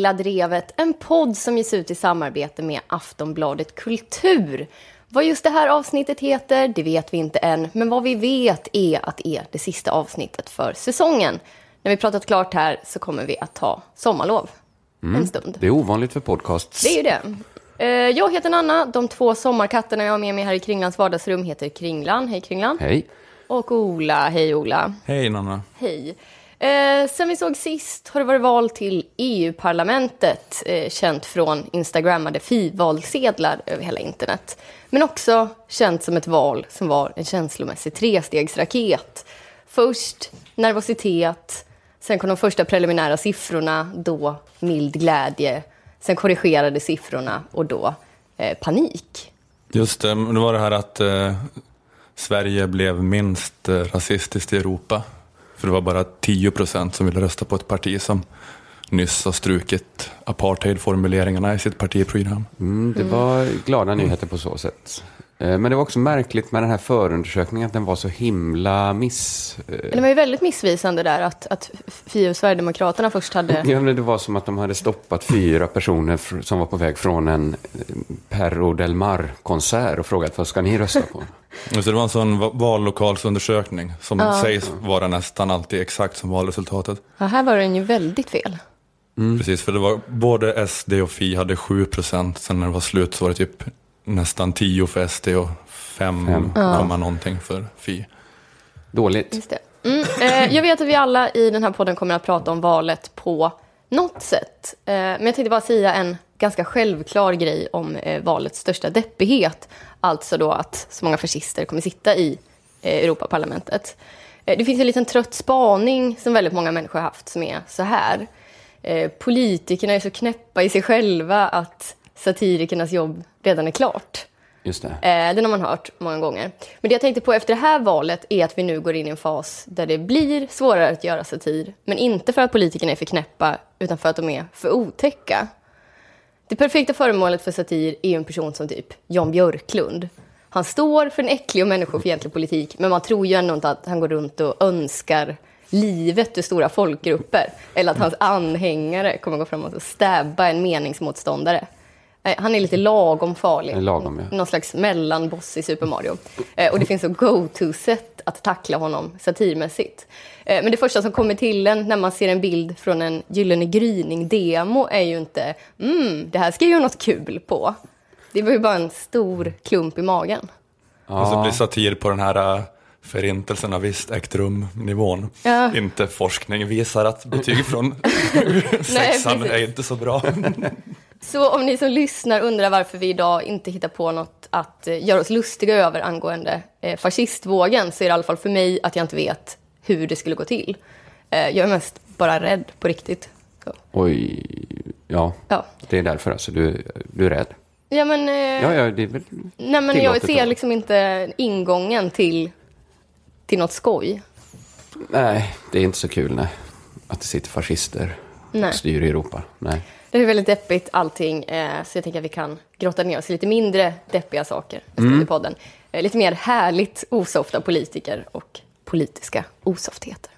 Lilla Drevet, en podd som ges ut i samarbete med Aftonbladet Kultur. Vad just det här avsnittet heter, det vet vi inte än, men vad vi vet är att det är det sista avsnittet för säsongen. När vi pratat klart här så kommer vi att ta sommarlov en stund. Det är ovanligt för podcasts. Det är ju det. Eh, Jag heter Nanna, de två sommarkatterna jag har med mig här i Kringlans vardagsrum heter Kringlan, hej Kringlan. Hej. Och Ola, hej Ola. Hej Nanna. Hej. Eh, sen vi såg sist har det varit val till EU-parlamentet, eh, känt från instagrammade fi-valsedlar över hela internet. Men också känt som ett val som var en känslomässig trestegsraket. Först nervositet, sen kom de första preliminära siffrorna, då mild glädje, sen korrigerade siffrorna och då eh, panik. Just det, det var det här att eh, Sverige blev minst eh, rasistiskt i Europa. För det var bara 10 procent som ville rösta på ett parti som nyss har strukit apartheidformuleringarna i sitt partiprogram. Mm, det var glada nyheter på så sätt. Eh, Men det var också märkligt med den här förundersökningen att den var så himla miss... eh, det var ju väldigt missvisande där att, att Fi och Sverigedemokraterna först hade... Ja, men det var som att de hade stoppat fyra personer som var på väg från en eh, Perro del Mar-konsert och frågat vad ska ni rösta på? Så det var en sån va- vallokalsundersökning som sägs vara nästan alltid exakt som valresultatet. Ja, här var den ju väldigt fel. Precis, för det var både SD och Fi hade 7 procent. Sen när det var slut så var det typ nästan 10 för SD och 5, Fem. komma någonting för Fi. Dåligt. Just det. Mm. Eh, jag vet att vi alla i den här podden kommer att prata om valet på något sätt. Eh, men jag tänkte bara säga en ganska självklar grej om eh, valets största deppighet. Alltså då att så många fascister kommer sitta i eh, Europaparlamentet. Eh, det finns en liten trött spaning som väldigt många människor har haft som är så här. Eh, politikerna är så knäppa i sig själva att satirikernas jobb redan är klart. Just det. Eh, den har man hört många gånger. Men det jag tänkte på efter det här valet är att vi nu går in i en fas där det blir svårare att göra satir. Men inte för att politikerna är för knäppa, utan för att de är för otäcka. Det perfekta föremålet för satir är en person som typ Jan Björklund. Han står för en äcklig och människofientlig politik, men man tror ju ändå inte att han går runt och önskar livet ur stora folkgrupper. Eller att hans anhängare kommer gå fram och stabba en meningsmotståndare. Eh, Han är lite lagom farlig. Lagom, ja. Någon slags mellanboss i Super Mario. Eh, och det finns så go-to-sätt att tackla honom satirmässigt. Eh, men det första som kommer till en när man ser en bild från en Gyllene gryning-demo är ju inte mm, det här ska jag göra något kul på. Det var ju bara en stor klump i magen. Och så blir satir på den här förintelsen har visst ägt rum-nivån. Ja. Inte forskning visar att betyg från sexan precis. är inte så bra. Så om ni som lyssnar undrar varför vi idag inte hittar på något att eh, göra oss lustiga över angående eh, fascistvågen så är det i alla fall för mig att jag inte vet hur det skulle gå till. Eh, jag är mest bara rädd på riktigt. Så. Oj. Ja, Ja. det är därför alltså. Du, du är rädd. Ja, men, Ja, ja, det är väl... nej, men jag ser liksom inte ingången till, till något skoj. Nej, det är inte så kul nej. att det sitter fascister Nej. och styr i Europa. Nej. Det är väldigt deppigt allting, eh, så jag tänker att vi kan grotta ner oss i lite mindre deppiga saker Mm. i podden. Eh, lite mer härligt osofta politiker och politiska osoftheter.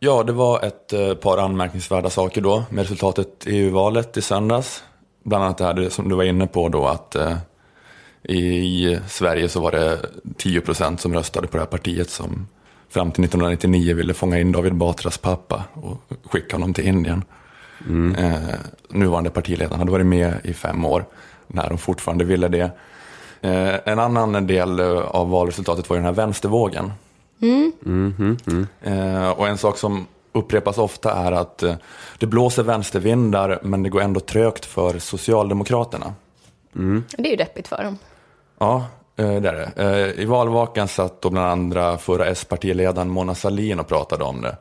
Ja, det var ett eh, par anmärkningsvärda saker då med resultatet i EU-valet i söndags. Bland annat det här som du var inne på då att i Sverige så var det 10 procent som röstade på det här partiet som fram till 1999 ville fånga in David Batras pappa och skicka honom till Indien. Eh, nuvarande partiledaren hade varit med i fem år när de fortfarande ville det. Eh, en annan del eh, av valresultatet var ju den här vänstervågen. Eh, och en sak som upprepas ofta är att eh, det blåser vänstervindar men det går ändå trögt för Socialdemokraterna. Det är ju deppigt för dem. Ja, eh, det är det. Eh, I valvakan satt då bland andra förra S-partiledaren Mona Sahlin och pratade om det.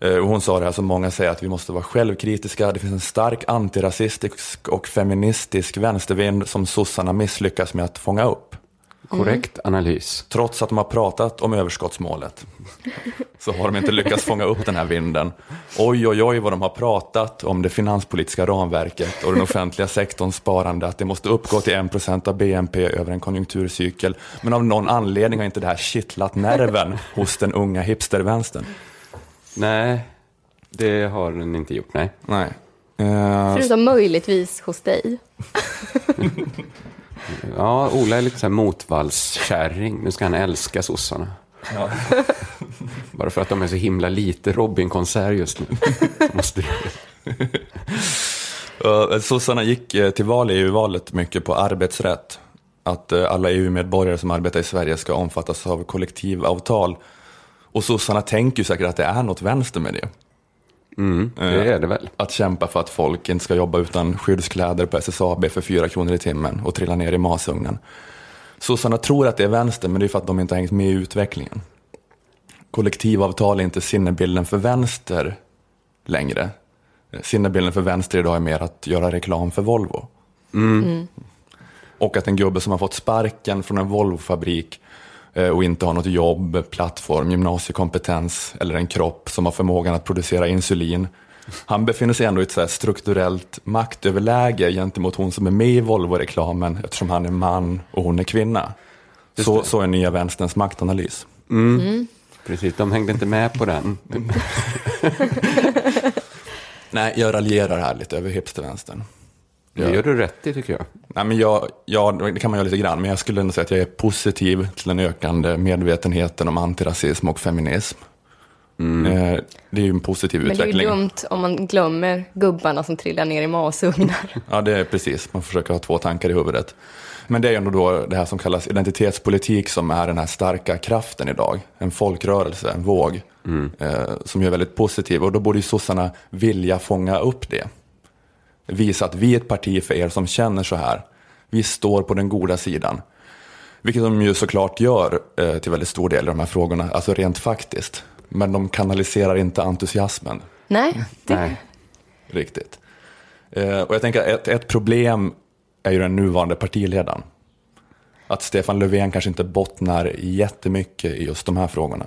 Eh, och hon sa det här som många säger att vi måste vara självkritiska. Det finns en stark antirasistisk och feministisk vänstervind som sossarna misslyckas med att fånga upp. Korrekt analys. Trots att de har pratat om överskottsmålet så har de inte lyckats fånga upp den här vinden. Oj, oj, oj vad de har pratat om det finanspolitiska ramverket och den offentliga sektorns sparande, att det måste uppgå till 1% av BNP över en konjunkturcykel. Men av någon anledning har inte det här kittlat nerven hos den unga hipstervänstern. Nej, det har den inte gjort, nej. Nej. Eh, Förutom möjligtvis hos dig. Ja, Ola är lite så här motvallskärring. Nu ska han älska sossarna. ja. Bara för att de är så himla lite Robin-konsert just nu. Måste det. Sossarna gick eh, till val i EU-valet mycket på arbetsrätt. Att eh, alla EU-medborgare som arbetar i Sverige ska omfattas av kollektivavtal. Och sossarna tänker ju säkert att det är något vänster med det. Mm, det är det väl. Att kämpa för att folk inte ska jobba utan skyddskläder på SSAB för fyra kronor i timmen och trilla ner i masugnen. Sossarna tror att det är vänster, men det är för att de inte har hängt med i utvecklingen. Kollektivavtal är inte sinnebilden för vänster längre. Sinnebilden för vänster idag är mer att göra reklam för Volvo. Och att en gubbe som har fått sparken från en Volvo-fabrik eh, och inte har något jobb, plattform, gymnasiekompetens eller en kropp som har förmågan att producera insulin. Han befinner sig ändå i ett så här strukturellt maktöverläge gentemot hon som är med i Volvo-reklamen eftersom han är man och hon är kvinna. Så, så är nya vänsterns maktanalys. Precis, de hängde inte med på den. Nej, jag raljerar här lite över hipstervänstern. Det gör du rätt i, tycker jag. Nej, men jag, ja, det kan man göra lite grann, men jag skulle ändå säga att jag är positiv till den ökande medvetenheten om antirasism och feminism. Eh, Det är ju en positiv Men det är ju utveckling. dumt om man glömmer gubbarna som trillar ner i masugnar. Ja, det är precis. Man försöker ha två tankar i huvudet. Men det är ju ändå då det här som kallas identitetspolitik som är den här starka kraften idag. En folkrörelse, en våg, eh, som är väldigt positiv. Och då borde ju sossarna vilja fånga upp det. Visa att vi är ett parti för er som känner så här. Vi står på den goda sidan. Vilket de ju såklart gör eh, till väldigt stor del i de här frågorna, alltså rent faktiskt. Men de kanaliserar inte entusiasmen Nej, det, Nej. riktigt. Eh, och jag tänker att ett, ett problem är ju den nuvarande partiledaren. Att Stefan Löfven kanske inte bottnar jättemycket i just de här frågorna.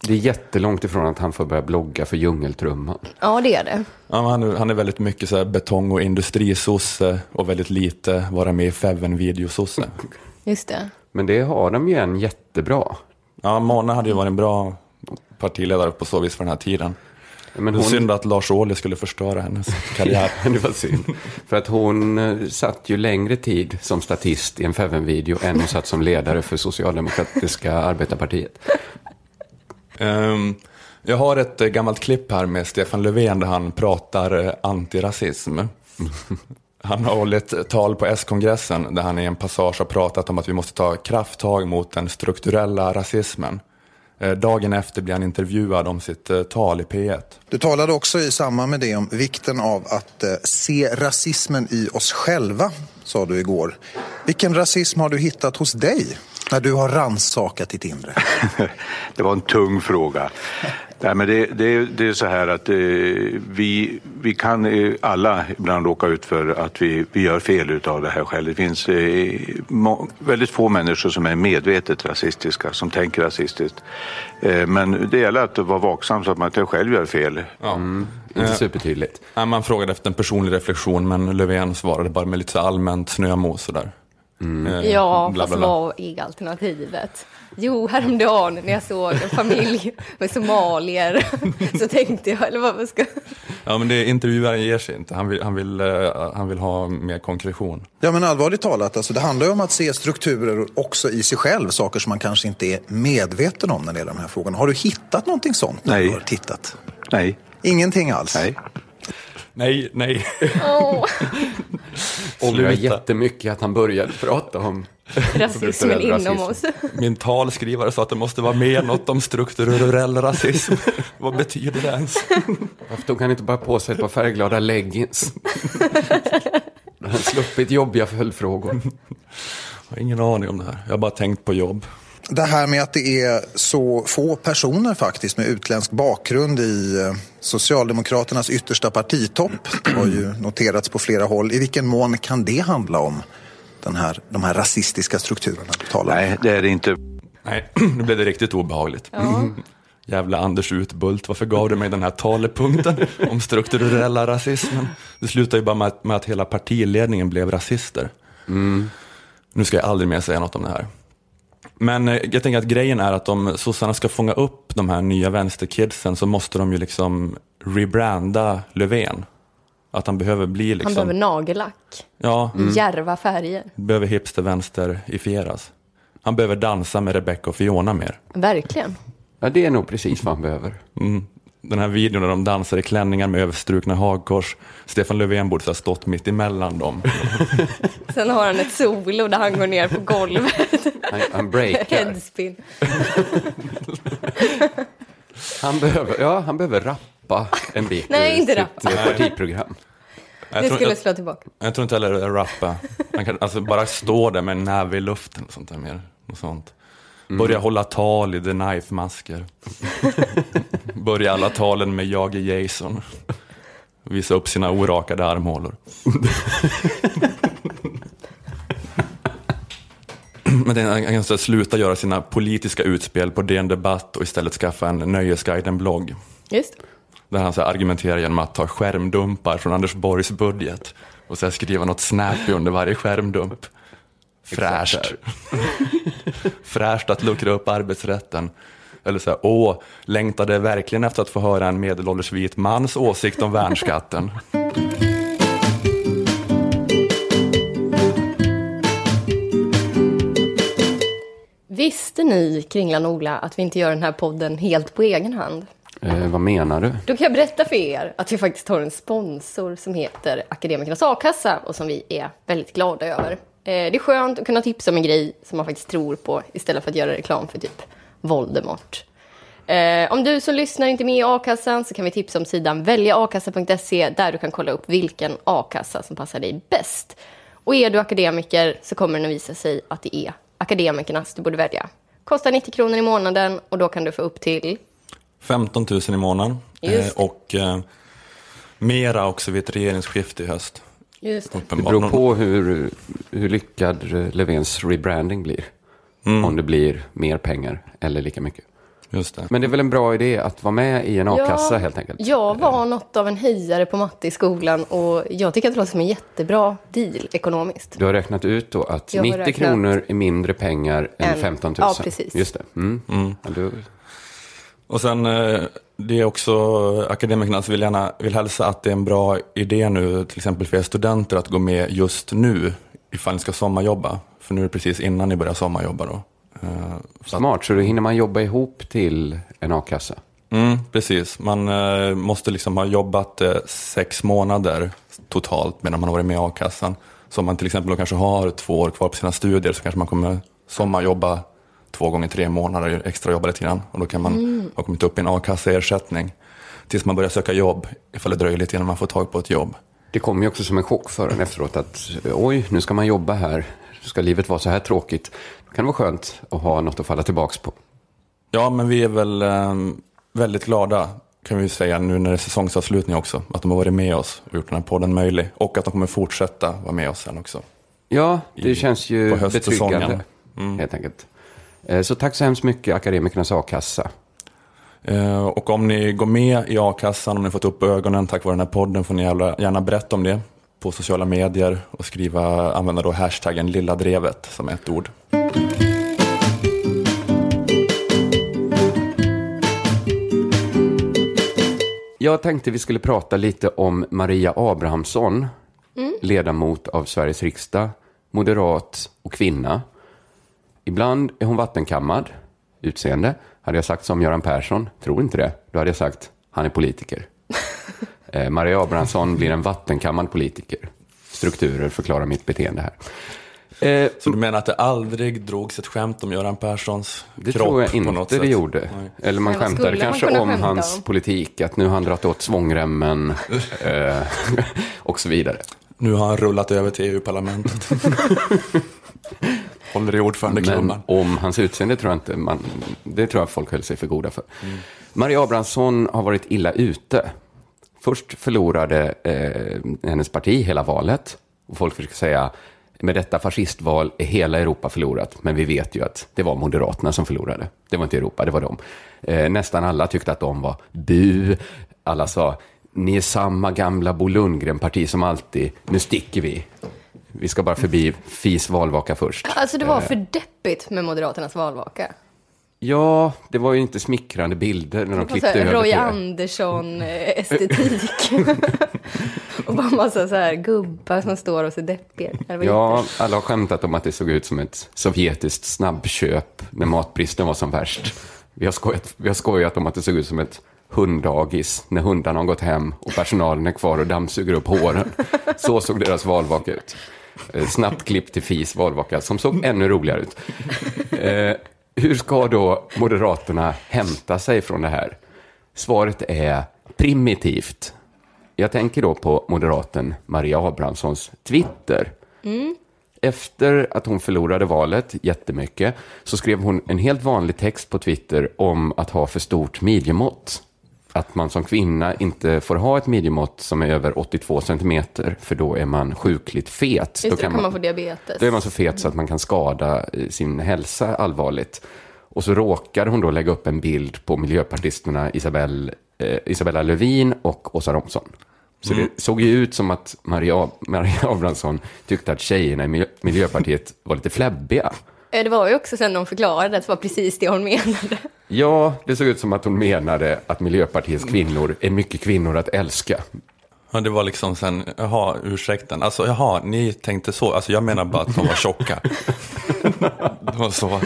Det är jättelångt ifrån att han får börja blogga för djungeltrumman. ja, det är det. Ja, han, är- han är väldigt mycket så här betong och industrisosse och väldigt lite vara med i Feven-videososse. Just det. Men det har de ju en jättebra. Ja, Mona hade ju varit en bra partiledare på så vis för den här tiden. Men hon, synd att Lars Ohly skulle förstöra hennes karriär. det var synd. För att hon eh, satt ju längre tid som statist i en Feven-video än hon satt som ledare för Socialdemokratiska arbetarpartiet. Ehm, jag har ett eh, gammalt klipp här med Stefan Löfven där han pratar eh, antirasism. Han har hållit tal på S-kongressen där han i en passage har pratat om att vi måste ta krafttag mot den strukturella rasismen. Eh, dagen efter blir han intervjuad om sitt tal i P1. Du talade också i samband med det om vikten av att se rasismen i oss själva, sa du igår. Vilken rasism har du hittat hos dig när du har rannsakat ditt inre? Det var en tung fråga. Nej, men det, det, det är så här att eh, vi, vi kan eh, alla ibland råka ut för att vi, vi gör fel utav det här själv. Det finns eh, må, väldigt få människor som är medvetet rasistiska, som tänker rasistiskt. Eh, men det gäller att vara vaksam så att man inte själv gör fel. Inte supertydligt. Nej, Man frågade efter en personlig reflektion men Löfven svarade bara med lite allmänt snömos sådär. Eh, Ja, bla, fast vad är alternativet? Jo, häromdagen när jag såg en familj med somalier så tänkte jag, eller vad vad ska... Ja, men det, intervjuaren ger sig inte. Han vill, han, vill, eh, han vill ha mer konkretion. Ja, men allvarligt talat, alltså, det handlar ju om att se strukturer också i sig själv, saker som man kanske inte är medveten om när det gäller de här frågorna. Har du hittat någonting sånt när Nej. du har tittat? Nej, Ingenting alls? nej. Nej, nej. Åh, Ångrar jättemycket att han började prata om... rasismen inom oss. Min talskrivare sa att det måste vara mer något om strukturell rasism. Vad betyder det ens? Varför tog han inte bara på sig ett par färgglada leggings? Då hade han sluppit jobbiga följdfrågor. Jag har ingen aning om det här. Jag har bara tänkt på jobb. Det här med att det är så få personer faktiskt med utländsk bakgrund i eh, Socialdemokraternas yttersta partitopp det har ju noterats på flera håll. I vilken mån kan det handla om den här, de här rasistiska strukturerna du talar om? Nej, det är det inte. Nej, nu blev det riktigt obehagligt. Ja. Jävla Anders Utbult, varför gav du mig den här talepunkten om strukturella rasismen? Det slutade ju bara med att, med att hela partiledningen blev rasister. Nu ska jag aldrig mer säga något om det här. Men eh, jag tänker att grejen är att om sossarna ska fånga upp de här nya vänsterkidsen så måste de ju liksom rebranda Löfven. Att han behöver bli Han liksom, behöver nagellack. ja, Djärva färger. behöver hipster-vänsterifieras. Han behöver dansa med Rebecca och Fiona mer. Verkligen. Ja, det är nog precis vad han behöver. Mm. Den här videon där de dansar i klänningar med överstrukna hagkors. Stefan Löfven borde ha stått mitt emellan dem. Sen har han ett solo där han går ner på golvet. Han, han breakar. Headspin. Han behöver, ja, han behöver rappa en bit Nej, inte rappa. eh, partiprogram. Jag Det tror, skulle jag, slå tillbaka. jag tror inte heller rappa. Han kan alltså bara stå där med en näve i luften och sånt där mer. Och sånt. Börja hålla tal i The Knife-masker. Börja alla talen med jag är Jason. Visa upp sina orakade armhålor. Men det- han kan sluta göra sina politiska utspel på DN Debatt och istället skaffa en Nöjesguiden-blogg. Just det. Där han så argumenterar genom att ta skärmdumpar från Anders Borgs budget och så skriva något snappy under varje skärmdump. Fräscht. Fräscht att luckra upp arbetsrätten. Eller så här, åh, längtade verkligen efter att få höra en medelålders vit mans åsikt om värnskatten. Visste ni, Kringlan och Ola, att vi inte gör den här podden helt på egen hand? Eh, vad menar du? Då kan jag berätta för er att vi faktiskt har en sponsor som heter Akademikernas A-kassa och som vi är väldigt glada över. Eh, Det är skönt att kunna tipsa om en grej som man faktiskt tror på istället för att göra reklam för typ Voldemort. Eh, om du som lyssnar inte är med i a-kassan så kan vi tipsa om sidan väljaakassa.se där du kan kolla upp vilken a-kassa som passar dig bäst. Och är du akademiker så kommer det att visa sig att det är akademikernas du borde välja. Kostar 90 kronor i månaden och då kan du få upp till 15 000 i månaden. Eh, och eh, mera också vid ett regeringsskifte i höst. Just det. Det beror på hur, hur lyckad Löfvens rebranding blir. Mm. Om det blir mer pengar eller lika mycket. Just det. Men det är väl en bra idé att vara med i en a-kassa Ja, helt enkelt? Jag var något av en höjare på matte i skolan och jag tycker att det låter som en jättebra deal ekonomiskt. Du har räknat ut då att Jag har 90 räknat- kronor är mindre pengar än Än- 15 000? ja, precis. Just det. Mm. Ja, du, Och sen, eh, det är också, akademikerna vill gärna vill hälsa att det är en bra idé nu, till exempel för er studenter, att gå med just nu, ifall ni ska sommarjobba. För nu är det precis innan ni börjar sommarjobba då. Eh, att, smart, så då hinner man jobba ihop till en a-kassa. mm, precis, man eh, måste liksom ha jobbat sex månader totalt medan man har varit med i a-kassan. Så om man till exempel då kanske har två år kvar på sina studier så kanske man kommer sommarjobba två gånger tre månader, extra jobba lite grann. Och då kan man ha kommit upp i en a-kasseersättning tills man börjar söka jobb, ifall det dröjer lite innan man får tag på ett jobb. Det kommer ju också som en chock för en efteråt att oj, nu ska man jobba här. Ska livet vara så här tråkigt? Då kan det vara skönt att ha något att falla tillbaka på. Ja, men vi är väl eh, väldigt glada, kan vi säga, nu när det är säsongsavslutning också, att de har varit med oss och gjort den här podden möjlig. Och att de kommer fortsätta vara med oss sen också. Ja, det I- känns ju betryggande. Helt enkelt. Eh, Så tack så hemskt mycket, Akademikernas a-kassa. Eh, och om ni går med i a-kassan, om ni fått upp ögonen tack vare den här podden, får ni gärna, gärna berätta om det på sociala medier och skriva, använda då hashtaggen lilla drevet som ett ord. Jag tänkte vi skulle prata lite om Maria Abrahamsson, ledamot av Sveriges riksdag, moderat och kvinna. Ibland är hon vattenkammad, utseende. Hade jag sagt som Göran Persson, tror inte det, då hade jag sagt han är politiker. eh, Maria Abrahamsson blir en vattenkammad politiker. Strukturer förklarar mitt beteende här. Eh, Så du menar att det aldrig drogs ett skämt om Göran Perssons det kropp tror jag på något inte sätt? det gjorde. Nej. Eller man skämtade man kanske om skämta hans om? politik, att nu har han dragit åt svångremmen eh, och så vidare. Nu har han rullat över till EU-parlamentet. Håller i ordförandeklubban. Men om hans utseende tror jag inte man, det tror jag folk höll sig för goda för. Maria Abrahamsson har varit illa ute. Först förlorade eh, hennes parti hela valet. Och folk försöker säga, med detta fascistval är hela Europa förlorat. Men vi vet ju att det var Moderaterna som förlorade. Det var inte Europa, det var de. Eh, nästan alla tyckte att de var bu. Alla sa, ni är samma gamla Bo Lundgren-parti som alltid. Nu sticker vi. Vi ska bara förbi FIs valvaka först. Alltså det var för deppigt med Moderaternas valvaka. Ja, det var ju inte smickrande bilder när de klippte över Roy. Andersson-estetik. och bara massa så här gubbar som står och ser deppiga ut. Ja, alla har skämtat om att det såg ut som ett sovjetiskt snabbköp när matbristen var som värst. Vi har skojat, vi har skojat om att det såg ut som ett hunddagis när hundarna har gått hem och personalen är kvar och dammsuger upp håren. Så såg deras valvaka ut. Eh, Snabbt klipp till FIs valvaka som såg ännu roligare ut. Eh, hur ska då Moderaterna hämta sig från det här? Svaret är primitivt. Jag tänker då på moderaten Maria Abrahamssons Twitter. Efter att hon förlorade valet jättemycket så skrev hon en helt vanlig text på Twitter om att ha för stort midjemått. Att man som kvinna inte får ha ett midjemått som är över 82 centimeter för då är man sjukligt fet. Just det, då kan man få diabetes. Då är man så fet så att man kan skada eh, sin hälsa allvarligt. Och så råkar hon då lägga upp en bild på miljöpartisterna Isabel, eh, Isabella Lövin och Åsa Romson. Så det såg ju ut som att Maria, Maria Abrahamsson tyckte att tjejerna i Miljö- Miljöpartiet var lite fläbbiga. Eh, Det var ju också sen de förklarade att det var precis det hon menade. Ja, det såg ut som att hon menade att Miljöpartiets kvinnor är mycket kvinnor att älska. Ja, det var liksom sen, jaha, ursäkten. Alltså, jaha, ni tänkte så. Alltså, jag menar bara att de var tjocka. Det var så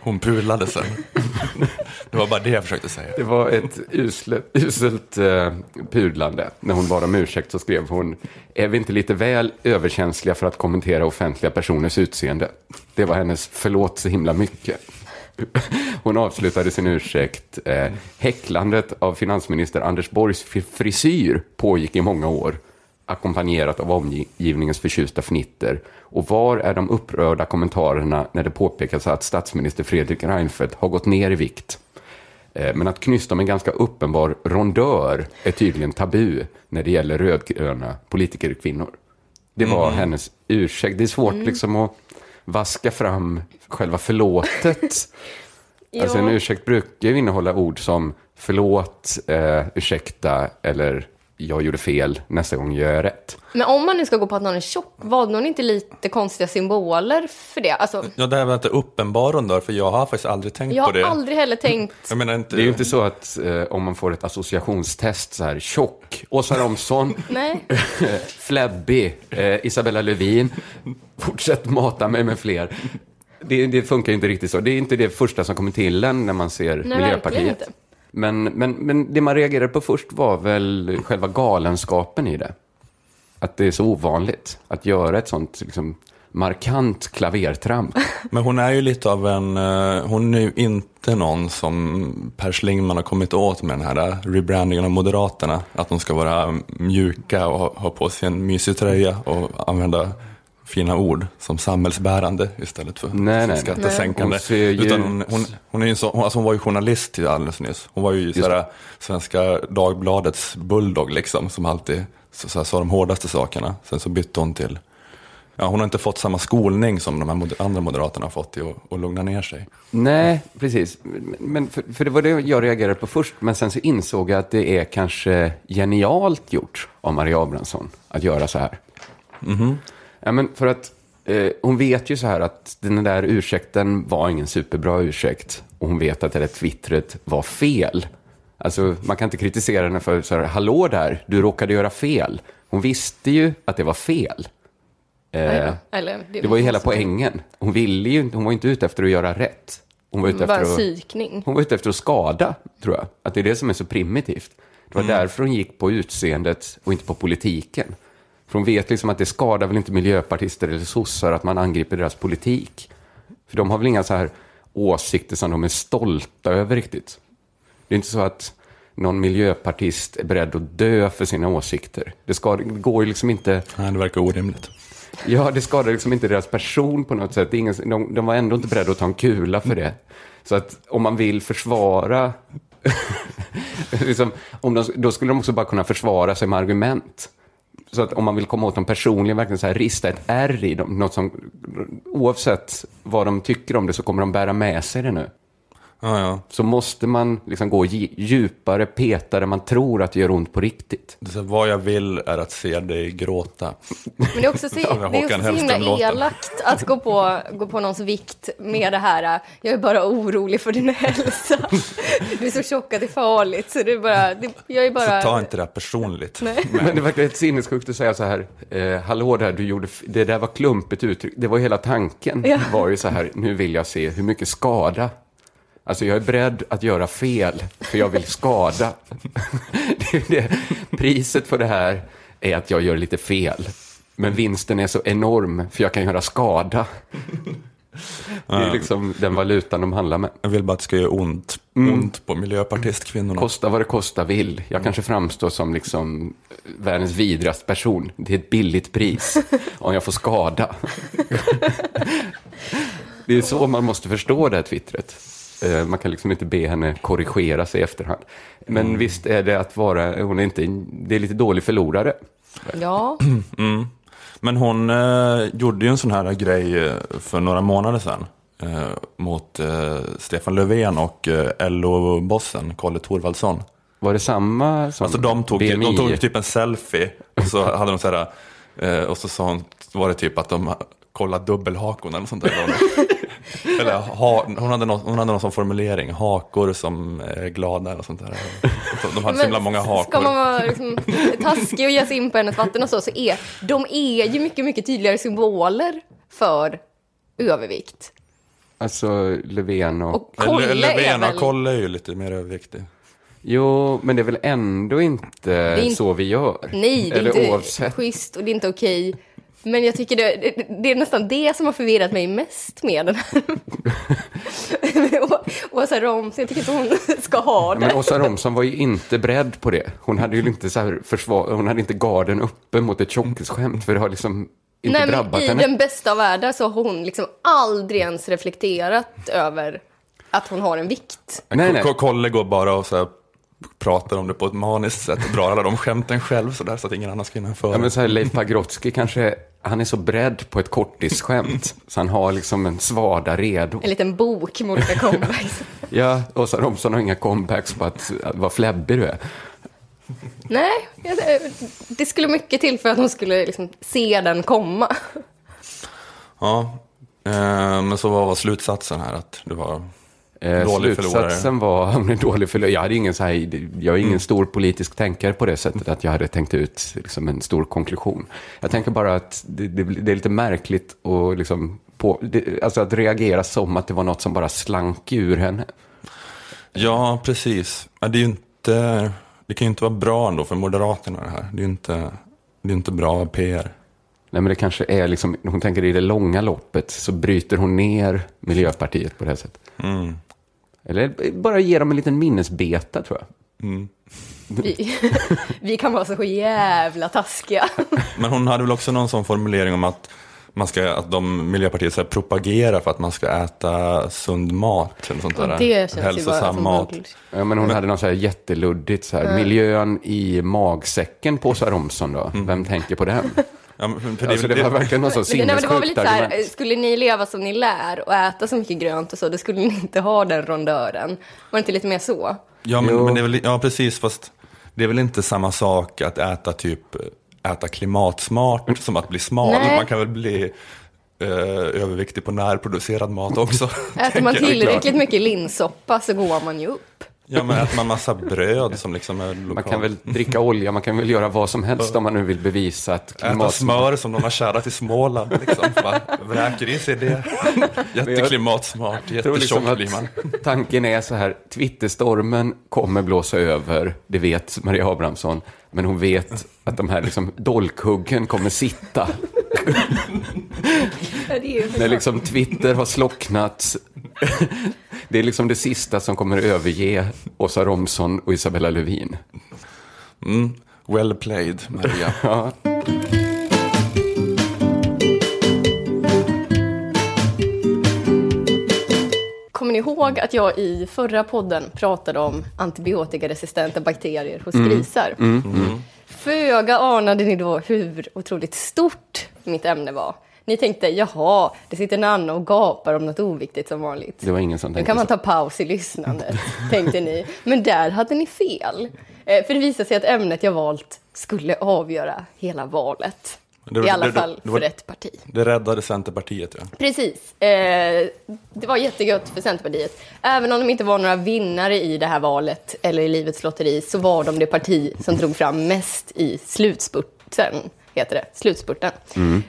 hon pulade sen. Det var bara det jag försökte säga. Det var ett uselt, uselt eh, pudlande. När hon bad om ursäkt så skrev hon, är vi inte lite väl överkänsliga för att kommentera offentliga personers utseende? Det var hennes förlåt så himla mycket. Hon avslutade sin ursäkt. Eh, häcklandet av finansminister Anders Borgs fri- frisyr pågick i många år, ackompanjerat av omgivningens förtjusta fnitter. Och var är de upprörda kommentarerna när det påpekas att statsminister Fredrik Reinfeldt har gått ner i vikt? Eh, Men att knysta med en ganska uppenbar rondör är tydligen tabu när det gäller rödgröna politikerkvinnor. Det var hennes ursäkt. Det är svårt liksom att vaska fram själva förlåtet. Alltså en ursäkt brukar ju innehålla ord som förlåt, eh, ursäkta eller jag gjorde fel, nästa gång gör jag rätt. Men om man nu ska gå på att någon är tjock, valde hon inte lite konstiga symboler för det? Alltså, Ja, det här var inte uppenbar rondör, för jag har faktiskt aldrig tänkt jag på har det. aldrig heller tänkt... Jag menar inte... Det är ju inte så att eh, om man får ett associationstest så här, tjock, Åsa Romson, Nej. Flebby, eh, Isabella Lövin, fortsätt mata mig med fler. Det, det funkar ju inte riktigt så. Det är inte det första som kommer till en när man ser verkligen Miljöpartiet. Men, men, men det man reagerade på först var väl själva galenskapen i det. Att det är så ovanligt att göra ett sånt liksom, markant klavertramp. Men hon är ju lite av en, eh, hon är ju inte någon som Per Schlingmann har kommit åt med den här eh, rebrandingen av Moderaterna. Att de ska vara mjuka och ha på sig en mysig tröja och använda fina ord som samhällsbärande istället för Nej, nej. skattesänkande. Hon ser ju Utan hon, hon, hon, är ju så, hon, alltså hon var ju journalist till alldeles nyss. Hon var ju sådär, Svenska Dagbladets bulldog liksom, som alltid så, så här, sa de hårdaste sakerna. Sen så bytte hon till Ja, hon har inte fått samma skolning som de här moder- andra moderaterna har fått i att, lugna ner sig. Nej, precis. Men för, för det var det jag reagerade på först, men sen så insåg jag att det är kanske genialt gjort av Maria Abrahamsson att göra så här. Ja, men för att eh, hon vet ju så här att den där ursäkten var ingen superbra ursäkt och hon vet att det där twittret var fel. Alltså, man kan inte kritisera henne för så här, hallå där, du råkade göra fel. Hon visste ju att det var fel. Eh, Eller, det var ju hela poängen. Hon ville ju hon var inte ute efter att göra rätt. Hon var ute efter att, hon var ute efter att skada, tror jag. Att det är det som är så primitivt. Det var därför hon gick på utseendet och inte på politiken. För hon vet liksom att det skadar väl inte miljöpartister eller sossar att man angriper deras politik. För de har väl inga så här åsikter som de är stolta över riktigt. Det är inte så att någon miljöpartist är beredd att dö för sina åsikter. Det, ska, det går ju liksom inte... Nej, det verkar orimligt. Ja, det skadar liksom inte deras person på något sätt. Ingen, de, de var ändå inte beredda att ta en kula för det. Så att om man vill försvara... liksom, om de, då skulle de också bara kunna försvara sig med argument. Så att om man vill komma åt dem personligen, verkligen så här, rista ett R i dem, något som, oavsett vad de tycker om det så kommer de bära med sig det nu. Ja, ja. Så måste man liksom gå dj- djupare, peta där man tror att det gör ont på riktigt. Så vad jag vill är att se dig gråta. Men det är också så, det är också så himla elakt att gå på, gå på någons vikt med det här, jag är bara orolig för din hälsa. Du är så tjock att det är farligt, så det är bara, det, jag är bara... Så ta inte det här personligt. Nej. Men det verkar ett sinnessjukt att säga så här, eh, hallå där, du gjorde, det där var klumpigt uttryck. Det var hela tanken, Ja. var ju så här, nu vill jag se hur mycket skada. Alltså jag är beredd att göra fel, för jag vill skada. det, det, priset för det här är att jag gör lite fel. Men vinsten är så enorm, för jag kan göra skada. Det är liksom den valutan de handlar med. Jag vill bara att det ska göra ont. Mm. Ont på miljöpartistkvinnorna. Kosta vad det kosta vill. Jag kanske framstår som liksom världens vidrigaste person. Det är ett billigt pris om jag får skada. Det är så man måste förstå det här twittret. Eh, Man kan liksom inte be henne korrigera sig i efterhand. Men visst är det att vara, hon är inte, det är lite dålig förlorare. Ja, Men hon eh, gjorde ju en sån här grej eh, för några månader sedan. Eh, mot eh, Stefan Löfven och eh, LO-bossen Kalle Thorvaldsson. Var det samma som Alltså de tog, BMI? de tog typ en selfie och så hade de så här, eh, och så sa hon, var det typ att de kollade dubbelhakon eller sånt där. eller ha, hon, hade någon, hon hade någon sån formulering, hakor som är glada eller sånt där. De hade så himla många hakor. Ska man vara liksom, taskig och ge sig in på hennes vatten och så, så är de är ju mycket, mycket tydligare symboler för övervikt. Alltså Löfven och... Och Kolle är Löfven väl... och Kolle är ju lite mer överviktig. Jo, men det är väl ändå inte är inte- så vi gör? Nej, det är Eller inte oavsett. schysst och det är inte okej. Men jag tycker det, det, det är nästan det som har förvirrat mig mest med den här. Åsa Romson, jag tycker inte hon ska ha det. Men Åsa Romson var ju inte beredd på det. Hon hade ju inte så här försvar, hon hade inte garden uppe mot ett tjockisskämt, för det har liksom inte Nej, men drabbat I henne. den bästa av världar så har hon liksom aldrig ens reflekterat över att hon har en vikt. Nej, nej. Kolle går bara och så här, pratar om det på ett maniskt sätt och drar alla de skämten själv så där så att ingen annan ska hinna före. Ja, men så här, Leif Pagrotsky kanske, han är så beredd på ett kortisskämt, så han har liksom en svada redo. En liten bok med olika comebacks. Ja, Åsa Romson har inga comebacks på att, att vad fläbbig du är. Nej, det skulle mycket till för att hon skulle liksom se den komma. Ja, eh, men så vad var slutsatsen här? Att du var Eh, Dålig slutsatsen var, hon är dålig förlorare. Jag, hade ingen så här, jag är ingen stor politisk tänkare på det sättet att jag hade tänkt ut liksom, en stor konklusion. Jag tänker bara att det, det, det är lite märkligt och liksom på, det, alltså att reagera som att det var något som bara slank ur henne. Ja, precis. Det, är inte, det kan ju inte vara bra ändå för Moderaterna det här. Det är inte, det är inte bra PR. Nej, men det kanske är liksom, hon tänker i det långa loppet så bryter hon ner Miljöpartiet på det här sättet. Eller bara ger dem en liten minnesbeta tror jag. Vi, vi kan vara så jävla taskiga. Men hon hade väl också någon sån formulering om att, man ska, att de, Miljöpartiet så propagerar för att man ska äta sund mat. Eller sånt där. Det känns ju bara Hälsosam som mat. Ja, men hon hade något så här jätteluddigt, så här, miljön i magsäcken på Åsa Romson då. Vem tänker på den? Ja, men för, för det, Alltså, det var verkligen Men det, nej, men det var väl sinnessjukt lite så här, skulle ni leva som ni lär och äta så mycket grönt och så, då skulle ni inte ha den rondören. Var det inte lite mer så? Ja, men, men det är väl, ja, precis. Fast det är väl inte samma sak att äta typ äta klimatsmart som att bli smal. Nej. Man kan väl bli eh, överviktig på närproducerad mat också. Äter man tillräckligt mycket linssoppa så går man ju upp. Ja, men äter man massa bröd som liksom är lokalt. Man kan väl dricka olja, man kan väl göra vad som helst om man nu vill bevisa att Äta klimat... smör som de har kärat i Småland. Liksom. Bara vräker i sig det. Jätteklimatsmart, tror jättetjock liksom blir man. tanken är så här, Twitterstormen kommer blåsa över, det vet Maria Abrahamsson, men hon vet att de här liksom dolkhuggen kommer sitta. När liksom Twitter har slocknat, det är liksom det sista som kommer överge Åsa Romson och Isabella Lövin. Mm. Well played, Maria. Ja. Kommer ni ihåg att jag i förra podden pratade om antibiotikaresistenta bakterier hos Mm. grisar? Föga anade ni då hur otroligt stort mitt ämne var. Ni tänkte, jaha, det sitter Nanna och gapar om något oviktigt som vanligt. Det var ingen som Då tänkte kan man ta paus i lyssnandet, tänkte ni. Men där hade ni fel. Eh, För det visade sig att ämnet jag valt skulle avgöra hela valet. Det- I alla det- fall det för ett parti. Det räddade Centerpartiet, ja. Precis. Eh, det var jättegött för Centerpartiet. Även om de inte var några vinnare i det här valet eller i livets lotteri så var de det parti som drog fram mest i slutspurten. Heter det, slutspurten.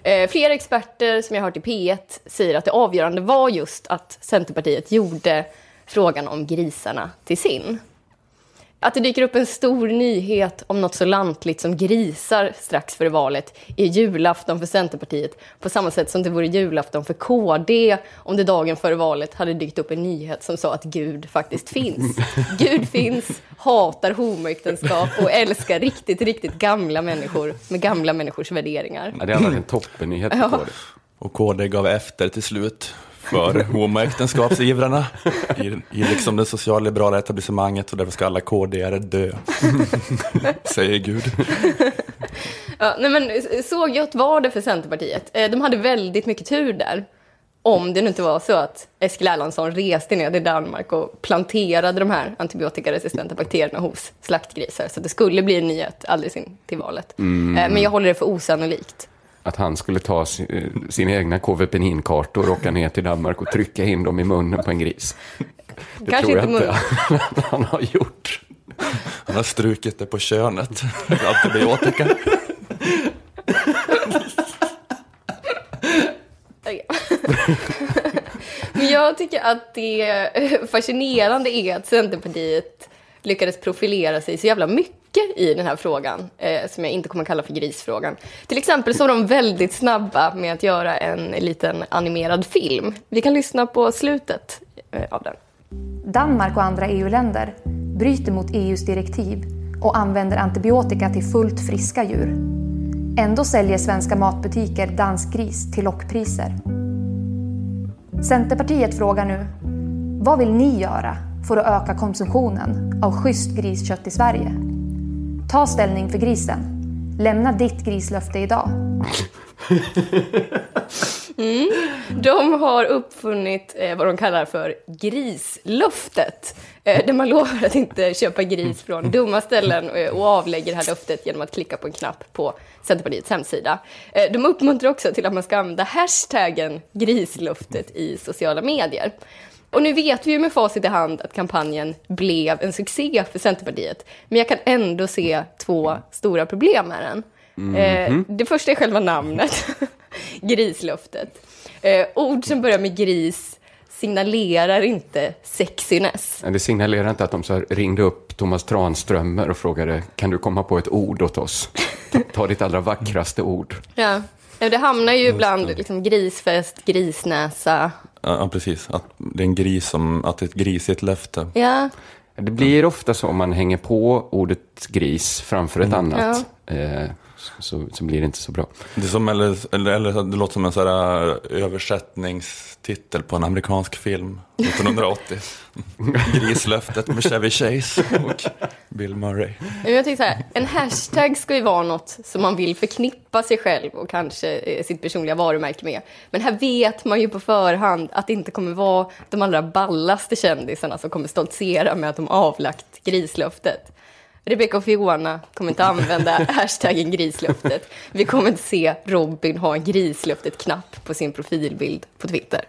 Eh, flera experter som jag har hört i P1 säger att det avgörande var just att Centerpartiet gjorde frågan om grisarna till sin. Att det dyker upp en stor nyhet om något så lantligt som grisar strax före valet är julafton för Centerpartiet på samma sätt som det vore julafton för KD om det dagen före valet hade dykt upp en nyhet som sa att Gud faktiskt finns. Gud finns, hatar homoäktenskap och älskar riktigt, riktigt gamla människor med gamla människors värderingar. Ja, det hade varit en toppennyhet för KD. Och KD gav efter till slut för homoäktenskapsivrarna i, i liksom det socialliberala etablissemanget och därför ska alla KD-are dö. Säger Gud. Ja, nej men, så gött var det för Centerpartiet. Eh, De hade väldigt mycket tur där. Om det nu inte var så att Eskil Erlandsson reste ner till Danmark och planterade de här antibiotikaresistenta bakterierna hos slaktgrisar. Så det skulle bli en nyhet alldeles in till valet. Eh, Men jag håller det för osannolikt. Att han skulle ta sin, sina egna KV-peninkartor och åka ner till Danmark och trycka in dem i munnen på en gris. Det Kanske tror jag inte inte att han har gjort. Han har strukit det på könet. Antibiotika. Men jag tycker att det fascinerande är att Centerpartiet lyckades profilera sig så jävla mycket i den här frågan, eh, som jag inte kommer kalla för grisfrågan. Till exempel så var de väldigt snabba med att göra en liten animerad film. Vi kan lyssna på slutet eh, av den. Danmark och andra EU-länder bryter mot EUs direktiv och använder antibiotika till fullt friska djur. Ändå säljer svenska matbutiker dansk gris till lockpriser. Centerpartiet frågar nu, vad vill ni göra för att öka konsumtionen av schysst griskött i Sverige? Ta ställning för grisen. Lämna ditt grislöfte idag. De har uppfunnit eh, vad de kallar för grislöftet. Eh, där man lovar att inte köpa gris från dumma ställen eh, och avlägger det här löftet genom att klicka på en knapp på Centerpartiets hemsida. Eh, de uppmuntrar också till att man ska använda hashtaggen grislöftet i sociala medier. Och nu vet vi ju med facit i hand att kampanjen blev en succé för Centerpartiet. Men jag kan ändå se två stora problem med den. Eh, det första är själva namnet, grislöftet. Eh, ord som börjar med gris signalerar inte sexiness. Det signalerar inte att de så här ringde upp Thomas Tranströmer och frågade kan du komma på ett ord åt oss? Ta, ta ditt allra vackraste ord. Ja. Det hamnar ju ibland liksom grisfest, grisnäsa. Ja, ja, precis. Att det är en gris som, att det är ett grisigt löfte. Ja, Det blir ofta så om man hänger på ordet gris framför ett annat. Eh, så, så blir det inte så bra. Det, är som, eller, eller, eller det låter som en här äh, översättningstitel på en amerikansk film 1980. Grislöftet med Chevy Chase och Bill Murray. Jag tänker så här, en hashtag ska ju vara något som man vill förknippa sig själv och kanske eh, sitt personliga varumärke med. Men här vet man ju på förhand att det inte kommer vara de allra ballaste kändisarna som kommer stoltsera med att de avlagt grislöftet. Rebecca och Fiona kommer inte använda hashtaggen grislöftet. Vi kommer inte se Robin ha en grislöftet-knapp på sin profilbild på Twitter.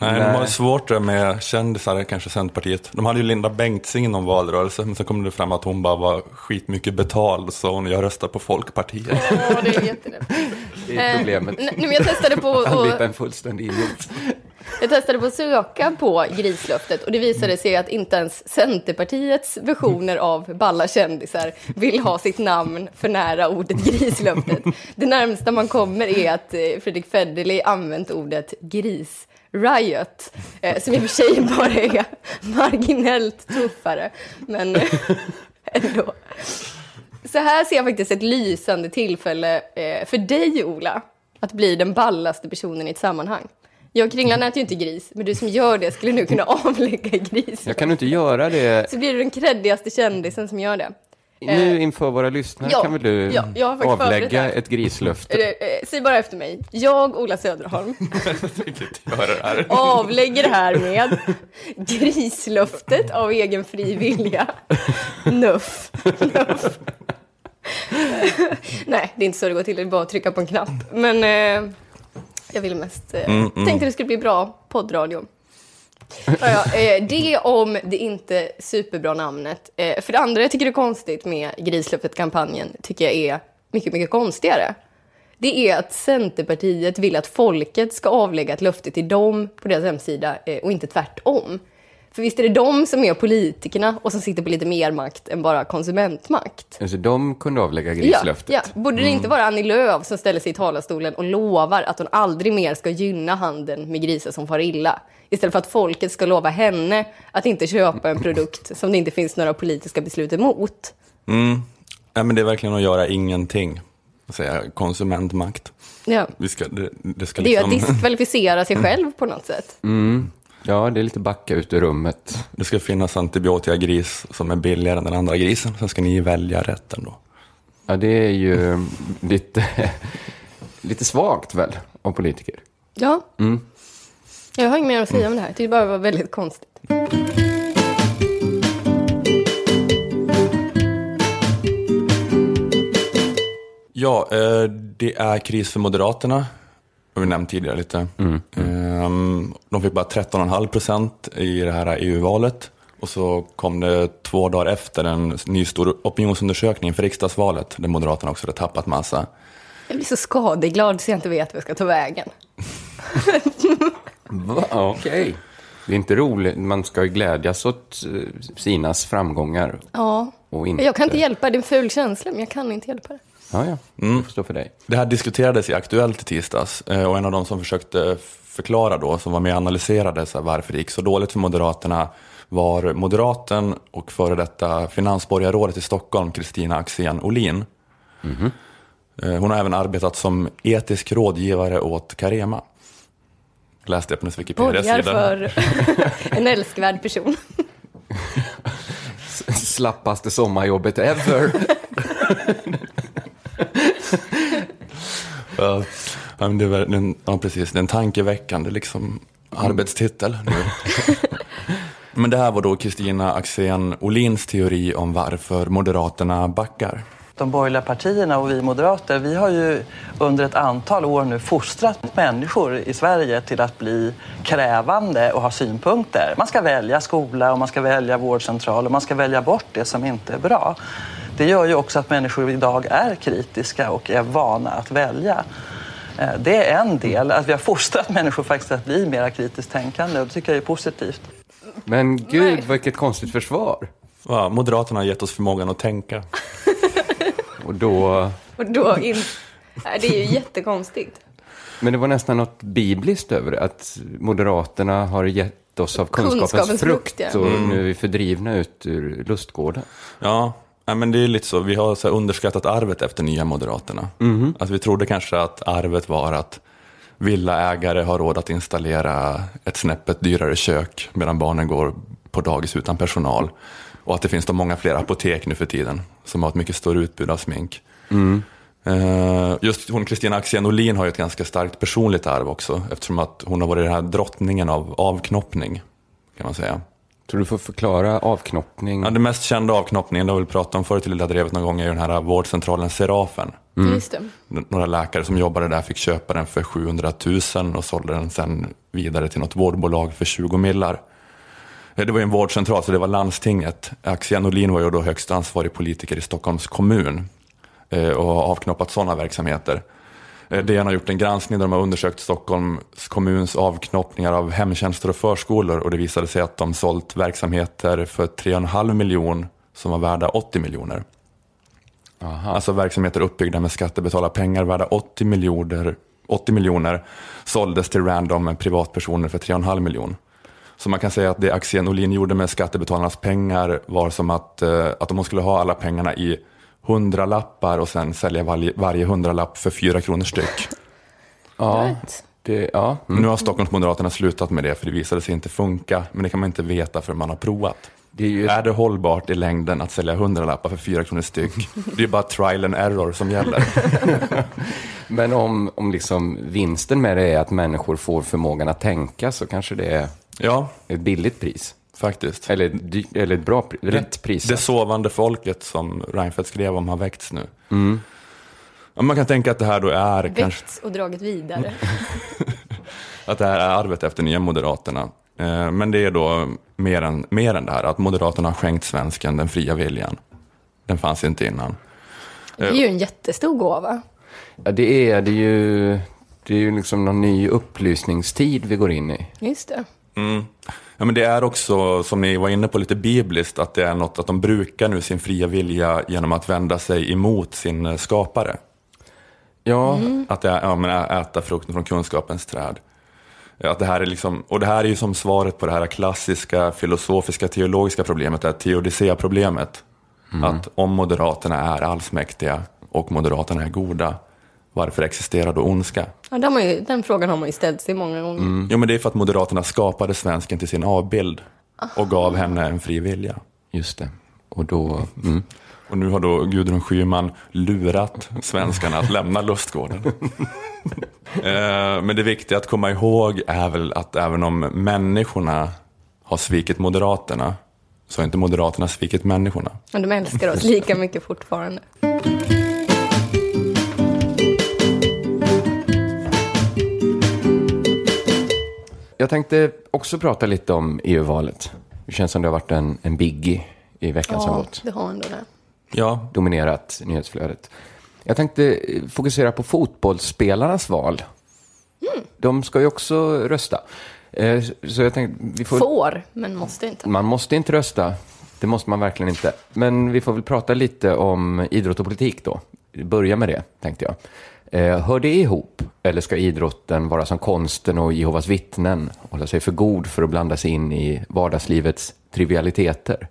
Nej, de Nej. har svårt med kändisar, kanske Centerpartiet. De hade ju Linda Bengtzing i någon valrörelse, men sen kom det fram att hon bara var skitmycket betald, så hon jag röstar på Folkpartiet. Ja, det är jättelätt. Det är problemet. Nej, men jag testade på. Anlita en fullständig idiot. Jag testade på att söka på grislöftet och det visade sig att inte ens Centerpartiets versioner av balla kändisar vill ha sitt namn för nära ordet grislöftet. Det närmsta man kommer är att eh, Fredrik Federley använt ordet gris. Riot, eh, som i och för sig bara är marginellt tuffare, men ändå. Så här ser jag faktiskt ett lysande tillfälle eh, för dig, Ola, att bli den ballaste personen i ett sammanhang. Jag och Kringlan äter ju inte gris, men du som gör det skulle nu kunna avlägga gris. Jag kan inte göra det. Så blir du den kreddigaste kändisen som gör det. Nu inför våra lyssnare ja, kan väl du ja, jag avlägga ett grislöfte? Eh, eh, Säg bara efter mig. Jag, Ola Söderholm, Gör det här. avlägger härmed grislöftet av egen fri vilja. Nuff. Nuff. Nej, det är inte så det går till. Det är bara att trycka på en knapp. Men eh, jag ville mest... Eh, tänkte det skulle bli bra poddradio. Ja, eh, det om det inte superbra namnet. Eh, för det andra jag tycker det är konstigt med Grislöftet-kampanjen, tycker jag är mycket, mycket konstigare. Det är att Centerpartiet vill att folket ska avlägga ett löfte till dem på deras hemsida eh, och inte tvärtom. För visst är det de som är politikerna och som sitter på lite mer makt än bara konsumentmakt. Alltså, de kunde avlägga Ja, grislöftet. ja. Borde det Mm. inte vara Annie Lööf som ställer sig i talarstolen och lovar att hon aldrig mer ska gynna handeln med grisar som far illa? Istället för att folket ska lova henne att inte köpa en produkt som det inte finns några politiska beslut emot. Mm. Ja, men det är verkligen att göra ingenting. Att säga konsumentmakt. Ja. Vi ska, det, det ska Det är ju att liksom, diskvalificera sig själv på något sätt. Ja, det är lite backa ut ur rummet. det ska finnas antibiotikagris som är billigare än den andra grisen. Sen ska ni välja rätt ändå. Ja, det är ju lite, lite svagt väl, av politiker. Ja. Jag har inget mer att säga om det här. Jag tyckte bara det var väldigt konstigt. Ja, eh, det är kris för Moderaterna. Har vi nämnt tidigare lite. Ehm, De fick bara 13,5 procent i det här EU-valet. Och så kom det två dagar efter en ny stor opinionsundersökning för riksdagsvalet där Moderaterna också hade tappat massa. Jag blir så skadeglad så jag inte vet vart jag ska ta vägen. Va? Okej. Det är inte roligt. Man ska ju glädjas åt eh, sinas framgångar. Ja. Och inte... Jag kan inte hjälpa det. Det är en ful känsla, men jag kan inte hjälpa det. Ja, ja. Det får stå för dig. Det här diskuterades i Aktuellt i tisdags eh, och en av de som försökte förklara då, som var med och analyserade så här, varför det gick så dåligt för Moderaterna var moderaten och före detta finansborgarrådet i Stockholm, Kristina Axén Olin. Eh, Hon har även arbetat som etisk rådgivare åt Carema. Läste jag på hennes Borgar Wikipedia-sida. för en älskvärd person. Slappaste sommarjobbet ever. Ja, men det är, den- ja, precis. Det är en tankeväckande liksom, arbetstitel. Nu. men det här var då Kristina Axén Olins teori om varför Moderaterna backar. De borgerliga partierna och vi moderater, vi har ju under ett antal år nu fostrat människor i Sverige till att bli krävande och ha synpunkter. Man ska välja skola och man ska välja vårdcentral och man ska välja bort det som inte är bra. Det gör ju också att människor idag är kritiska och är vana att välja. Eh, Det är en del, att vi har fostrat människor faktiskt att bli mer kritiskt tänkande och det tycker jag är positivt. Men gud, vilket konstigt försvar. Ja, Moderaterna har gett oss förmågan att tänka. Och då... Och då in... Det är ju jättekonstigt. Men det var nästan något bibliskt över det, att Moderaterna har gett oss av kunskapens, Kunskapens frukt, frukt, ja. och nu är vi fördrivna ut ur lustgården. Ja, ja, men det är lite så. Vi har så underskattat arvet efter Nya Moderaterna. Att vi trodde kanske att arvet var att villaägare har råd att installera ett snäppet dyrare kök medan barnen går på dagis utan personal. Och att det finns då många fler apotek nu för tiden som har ett mycket större utbud av smink. Eh, Just hon Kristina Axén Olin har ju ett ganska starkt personligt arv också eftersom att hon har varit den här drottningen av avknoppning kan man säga. Så du får förklara avknoppning. Ja, det mest kända avknoppningen, det har vi pratat om förut i Lilla Drevet någon gång, är den här vårdcentralen Serafen. Just det. Några läkare som jobbade där fick köpa den för 700 000 och sålde den sen vidare till något vårdbolag för 20 millar. Eh, Det var ju en vårdcentral, så det var landstinget. Axén Olin var ju då högst ansvarig politiker i Stockholms kommun eh, och har avknoppat sådana verksamheter. Eh, DN har gjort en granskning där de har undersökt Stockholms kommuns avknoppningar av hemtjänster och förskolor och det visade sig att de sålt verksamheter för 3,5 miljon som var värda 80 miljoner. Alltså verksamheter uppbyggda med skattebetalarpengar värda 80 miljoner, 80 miljoner såldes till random privatpersoner för 3,5 miljon. Så man kan säga att det Axén Olin gjorde med skattebetalarnas pengar var som att, eh, att om hon skulle ha alla pengarna i hundralappar och sen sälja varje, varje hundralapp för fyra kronor styck. ja, det, ja. Nu har Stockholmsmoderaterna slutat med det för det visade sig inte funka, men det kan man inte veta för man har provat. Det är ju Är det hållbart i längden att sälja hundralappar för fyra kronor styck? Det är bara trial and error som gäller. Men om, om liksom vinsten med det är att människor får förmågan att tänka så kanske det är Ja, ett billigt pris. Faktiskt. Eller, eller ett bra, rätt pris. Det sovande folket som Reinfeldt skrev om har väckts nu. Ja, man kan tänka att det här då är kanske Väckts och dragit vidare. att det här är arvet efter Nya Moderaterna. Eh, Men det är då mer än, mer än det här, att Moderaterna har skänkt svensken den fria viljan. Den fanns inte innan. Det är ju en jättestor gåva. Ja, det är det är ju. Det är ju liksom någon ny upplysningstid vi går in i. Just det. Ja, men det är också, som ni var inne på, lite bibliskt, att det är något att de brukar nu sin fria vilja genom att vända sig emot sin eh, skapare. Ja, Att det är, ja, men äta frukten från kunskapens träd. Att det här är liksom, och det här är ju som svaret på det här klassiska filosofiska teologiska problemet, det här teodicea-problemet. Att om Moderaterna är allsmäktiga och Moderaterna är goda, varför existerar då ondska? Ja, den, ju, den frågan har man ju ställt sig många gånger. Jo men det är för att Moderaterna skapade svensken till sin avbild och gav henne en fri vilja. just det. Och då... Mm. Och nu har då Gudrun Schyman lurat svenskarna att lämna lustgården. Eh, Men det viktiga att komma ihåg är väl att även om människorna har svikit Moderaterna så har inte Moderaterna svikit människorna. Men de älskar oss lika mycket fortfarande. Jag tänkte också prata lite om EU-valet. Det känns som det har varit en, en biggie i veckan som Ja, gått. det har ändå det. Ja, Dominerat nyhetsflödet. Jag tänkte fokusera på fotbollsspelarnas val. De ska ju också rösta. Eh, Så jag tänkte, vi får... Får, men måste inte. Man måste inte rösta. Det måste man verkligen inte. Men vi får väl prata lite om idrott och politik då. Börja med det, tänkte jag. Eh, hör det ihop? Eller ska idrotten vara som konsten och Jehovas vittnen? Hålla sig för god för att blanda sig in i vardagslivets trivialiteter?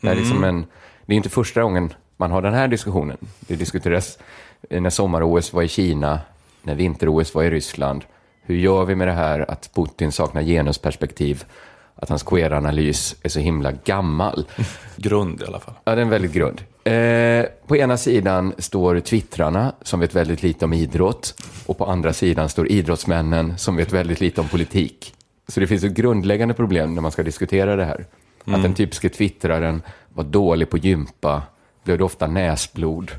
Det är, liksom en, det är inte första gången man har den här diskussionen. Det diskuteras när sommar-OS var i Kina, när vinter-OS var i Ryssland. Hur gör vi med det här att Putin saknar genusperspektiv? Att hans queer-analys är så himla gammal. grund i alla fall. Ja, den är väldigt grund. Eh, på ena sidan står twittrarna som vet väldigt lite om idrott och på andra sidan står idrottsmännen som vet väldigt lite om politik. Så det finns ett grundläggande problem när man ska diskutera det här. Att den typiska twittraren var dålig på gympa, blev ofta näsblod,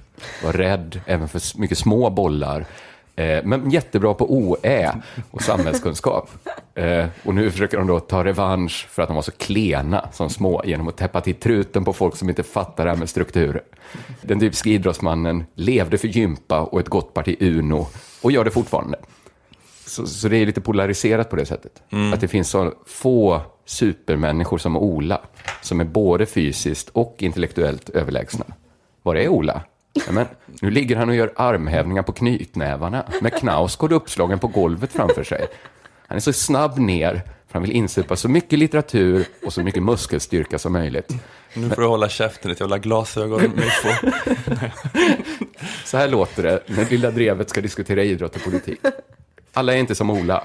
var rädd även för mycket små bollar, eh, men jättebra på OÄ och samhällskunskap. Eh, och nu försöker de då ta revansch för att de var så klena som små genom att täppa till truten på folk som inte fattar det här med strukturer. Den typiska idrottsmannen levde för gympa och ett gott parti Uno och gör det fortfarande. Så, så det är lite polariserat på det sättet. Att det finns så få supermänniskor som Ola, som är både fysiskt och intellektuellt överlägsna. Var är Ola? Ja, men, nu ligger han och gör armhävningar på knytnävarna med Knausgård uppslagen på golvet framför sig. Han är så snabb ner, för han vill insupa så mycket litteratur och så mycket muskelstyrka som möjligt. Nu får du hålla käften, ditt jävla glasögon. Miffo. Så här låter det när Lilla Drevet ska diskutera idrott och politik. Alla är inte som Ola.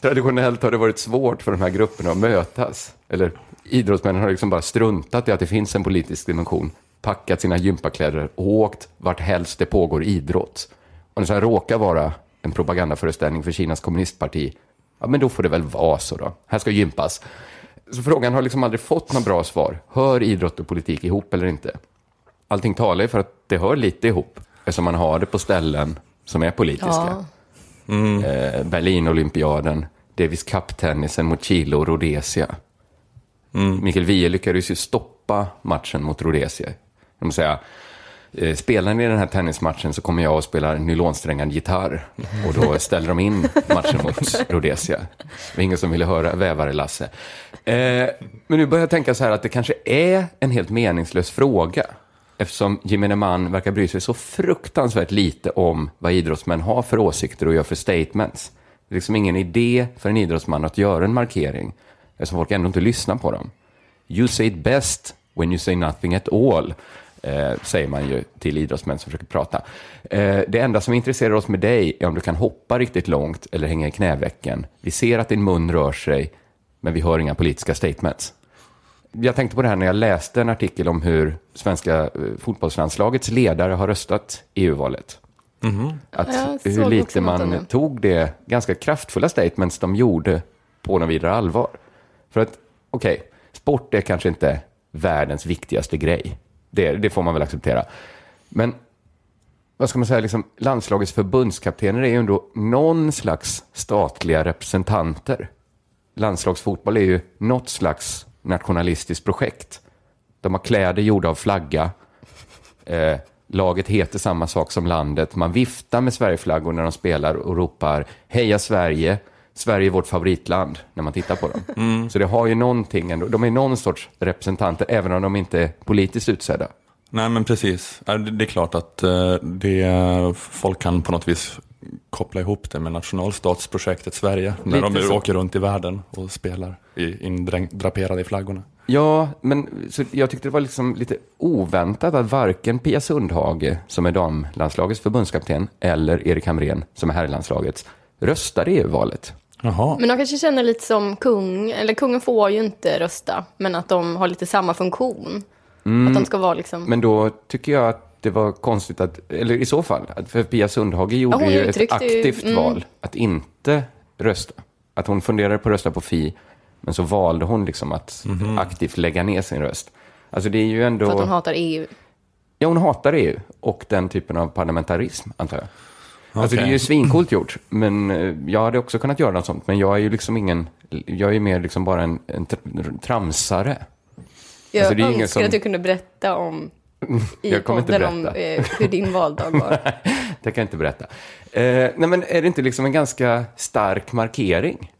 Traditionellt har det varit svårt för de här grupperna att mötas. Eller idrottsmännen har liksom bara struntat i att det finns en politisk dimension, packat sina gympakläder och åkt vart helst det pågår idrott. Om det så här råkar vara en propagandaföreställning för Kinas kommunistparti, ja men då får det väl vara så då. Här ska gympas. Så frågan har liksom aldrig fått några bra svar. Hör idrott och politik ihop eller inte? Allting talar ju för att det hör lite ihop, eftersom man har det på ställen som är politiska. Ja. Eh, Berlin-olympiaden, Davis Cup-tennisen mot Chile och Rhodesia. Mikael Wiehe lyckades ju stoppa matchen mot Rhodesia. Jag måste säga, eh, spelar ni den här tennismatchen så kommer jag att spela nylonsträngad gitarr. Och då ställer de in matchen mot Rhodesia. Det var ingen som ville höra vävare-Lasse. Eh, men nu börjar jag tänka så här att det kanske är en helt meningslös fråga. Eftersom gemene man verkar bry sig så fruktansvärt lite om vad idrottsmän har för åsikter och gör för statements. Det är liksom ingen idé för en idrottsman att göra en markering, eftersom folk ändå inte lyssnar på dem. You say it best when you say nothing at all, eh, säger man ju till idrottsmän som försöker prata. Eh, det enda som intresserar oss med dig är om du kan hoppa riktigt långt eller hänga i knävecken. Vi ser att din mun rör sig, men vi hör inga politiska statements. Jag tänkte på det här när jag läste en artikel om hur svenska eh, fotbollslandslagets ledare har röstat i EU-valet. Att jag såg hur lite något man tog det ganska kraftfulla statements de gjorde på någon vidare allvar. För att, okej, sport är kanske inte världens viktigaste grej. Det, det får man väl acceptera. Men vad ska man säga, liksom, landslagets förbundskaptener är ju ändå någon slags statliga representanter. Landslagsfotboll är ju något slags nationalistiskt projekt. De har kläder gjorda av flagga. Eh, laget heter samma sak som landet. Man viftar med Sverigeflaggor när de spelar och ropar Heja Sverige! Sverige är vårt favoritland när man tittar på dem. Så det har ju någonting ändå. De är någon sorts representanter, även om de inte är politiskt utsedda. Nej men precis, det är klart att eh, det, folk kan på något vis koppla ihop det med nationalstatsprojektet Sverige. När Lite de så. åker runt i världen och spelar i- indraperade i flaggorna. Ja, men så jag tyckte det var liksom lite oväntat att varken Pia Sundhage, som är damlandslagets förbundskapten, eller Erik Hamrén, som är herrlandslagets, röstade i EU-valet. Jaha. Men de kanske känner lite som kung, eller kungen får ju inte rösta, men att de har lite samma funktion. Att de ska vara liksom... Men då tycker jag att det var konstigt att, eller i så fall, för Pia Sundhage gjorde hon ju ett uttryckte ju- aktivt mm. val att inte rösta. Att hon funderade på att rösta på Fi, men så valde hon liksom att aktivt lägga ner sin röst. Alltså det är ju ändå... För att hon hatar EU. Ja, hon hatar EU och den typen av parlamentarism, antar jag. Alltså det är ju svincoolt gjort, men eh, jag hade också kunnat göra något sånt. Men jag är ju liksom ingen, jag är ju mer liksom bara en, en tr- tramsare. Jag Alltså, det är önskar ingen som- att du kunde berätta om i Jag kommer inte podden om berätta. eh, hur din valdag var. Det kan jag inte berätta. Eh, nej, men är det inte liksom en ganska stark markering?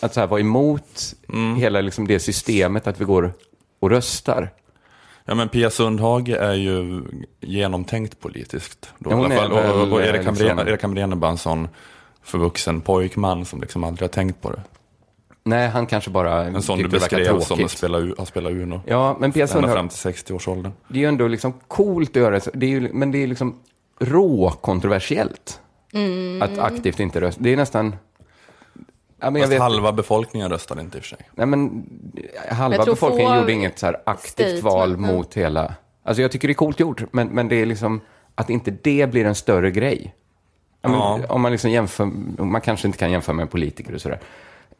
Att så här vara emot hela liksom det systemet att vi går och röstar. Ja men Pia Sundhage är ju genomtänkt politiskt. Då, Ja, i alla fall. är Och, och, Erik, liksom- Hamrén, Hamrén är bara en sån förvuxen pojkman som liksom aldrig har tänkt på det. Nej, han kanske bara En sån du beskrev som att spela, har spelat Uno. Ja, men Pia Sundhage, fram till 60-årsåldern. det är ju ändå liksom coolt att göra det. det är ju, men det är liksom råkontroversiellt att aktivt inte rösta. Det är nästan... Ja, men jag Fast vet, halva befolkningen röstade inte i och för sig. nej, men, halva Jag tror befolkningen gjorde inget så här aktivt val men- mot hela... Alltså jag tycker det är coolt gjort, men, men det är liksom att inte det blir en större grej. Ja, men, Ja. Om man liksom jämför, man kanske inte kan jämföra med politiker och sådär.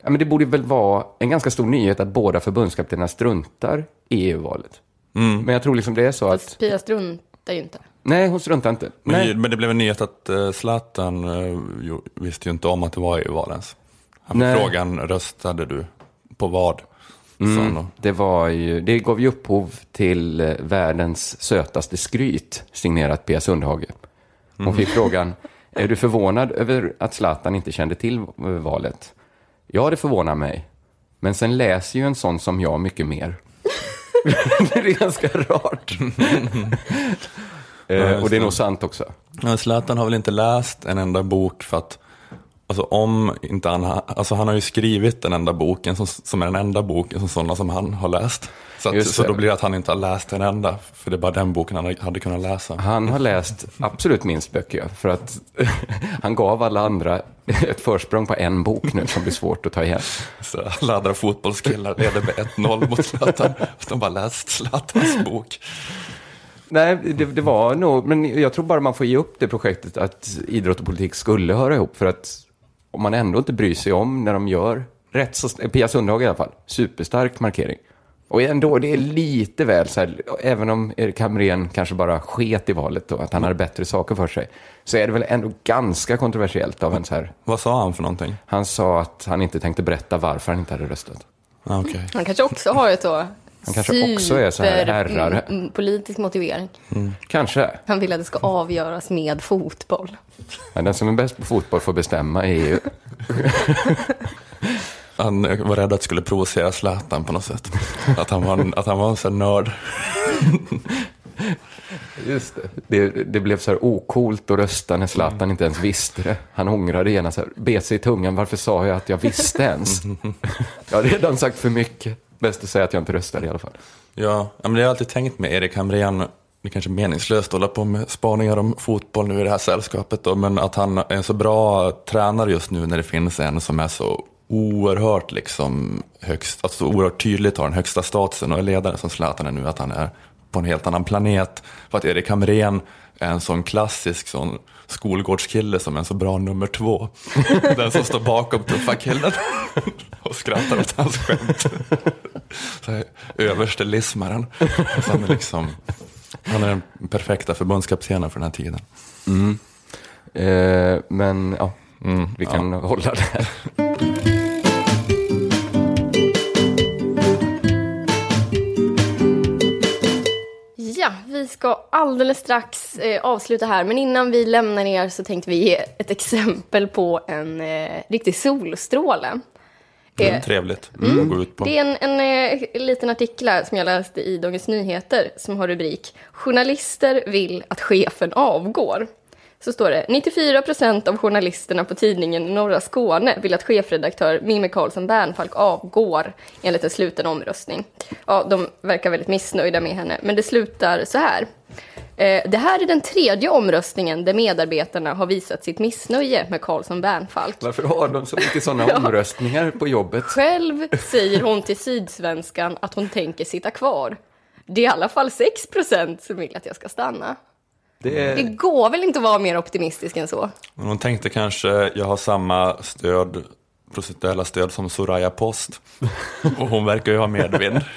Ja, men det borde väl vara en ganska stor nyhet att båda förbundskaptenerna struntar i EU-valet. Mm. Men jag tror liksom det är så att, Fast Pia struntar ju inte. nej, hon struntar inte. Men, men det blev en nyhet att uh, Zlatan eh, jo, visste ju inte om att det var EU-val ens. Han fick Nej. frågan, röstade du på vad? Mm, det, var ju, det gav ju upphov till eh, världens sötaste skryt, signerat Pia Sundhage. Hon fick frågan, är du förvånad över att Zlatan inte kände till eh, valet? Ja, det förvånar mig. Men sen läser ju en sån som jag mycket mer. det är ganska rart. eh, och det är nog sant också. Ja, Zlatan har väl inte läst en enda bok för att Alltså om inte han, ha- alltså han har ju skrivit den enda boken som, som är den enda boken som sådana som han har läst. Så, att, så då blir det att han inte har läst en enda, för det är bara den boken han hade kunnat läsa. Han har läst absolut minst böcker, för att han gav alla andra ett försprång på en bok nu som blir svårt att ta igen. Så alla andra fotbollskillar leder med 1-0 mot Zlatan, de bara läst Zlatans bok. Nej, det, det var nog, men jag tror bara man får ge upp det projektet att idrott och politik skulle höra ihop. För att om man ändå inte bryr sig om när de gör rätt så, Pia Sundhage i alla fall, superstark markering. Och ändå, det är lite väl så här, även om Erik Hamrén kanske bara sket i valet och att han hade bättre saker för sig, så är det väl ändå ganska kontroversiellt av en så här, Vad sa han för någonting? han sa att han inte tänkte berätta varför han inte hade röstat. Ah, okej. Han kanske också har ett så Han kanske också är så här super- herrare. mm, politisk motivering. Kanske. Han vill att det ska avgöras med fotboll. Men den som är bäst på fotboll får bestämma i EU. Han var rädd att det skulle provocera Zlatan på något sätt. Att han var en, att han var en sån nörd. Just det. det. Det blev så här ocoolt att rösta när Zlatan inte ens visste det. Han ångrade gärna så här, bet sig i tungan, varför sa jag att jag visste ens? jag har redan sagt för mycket. Bäst att säga att jag inte röstar i alla fall. Ja, men det har jag alltid tänkt med Erik Hamrén. Det är kanske är meningslöst att hålla på med spaningar om fotboll nu i det här sällskapet då, men att han är en så bra tränare just nu när det finns en som är så oerhört liksom högst, alltså oerhört tydligt har den högsta statusen och är ledare som Zlatan är nu, att han är på en helt annan planet. För att Erik Hamrén är en sån klassisk sån skolgårdskille som är en så bra nummer två. Den som står bakom tuffa killen och skrattar åt hans skämt. Här, överste lismaren. Han, är liksom, han är den perfekta förbundskaptenen för den här tiden. Eh, men ja, Mm, vi kan hålla där. Ja, vi ska alldeles strax eh, avsluta här, men innan vi lämnar er så tänkte vi ge ett exempel på en eh, riktig solstråle. Mm, Eh, trevligt att gå ut på. Det är en, en eh, liten artikel här som jag läste i Dagens Nyheter som har rubrik “Journalister vill att chefen avgår”. Så står det 94 procent av journalisterna på tidningen Norra Skåne vill att chefredaktör Mimmi Karlsson Bernfalk avgår enligt en sluten omröstning. Ja, de verkar väldigt missnöjda med henne, men det slutar så här. Eh, Det här är den tredje omröstningen där medarbetarna har visat sitt missnöje med Karlsson Bernfalk. Varför har de så mycket sådana omröstningar på jobbet? Själv säger hon till Sydsvenskan att hon tänker sitta kvar. Det är i alla fall 6 procent som vill att jag ska stanna. Det Det är, går väl inte att vara mer optimistisk än så? Men hon tänkte kanske, jag har samma stöd, procentuella stöd som Soraya Post. Och hon verkar ju ha medvind.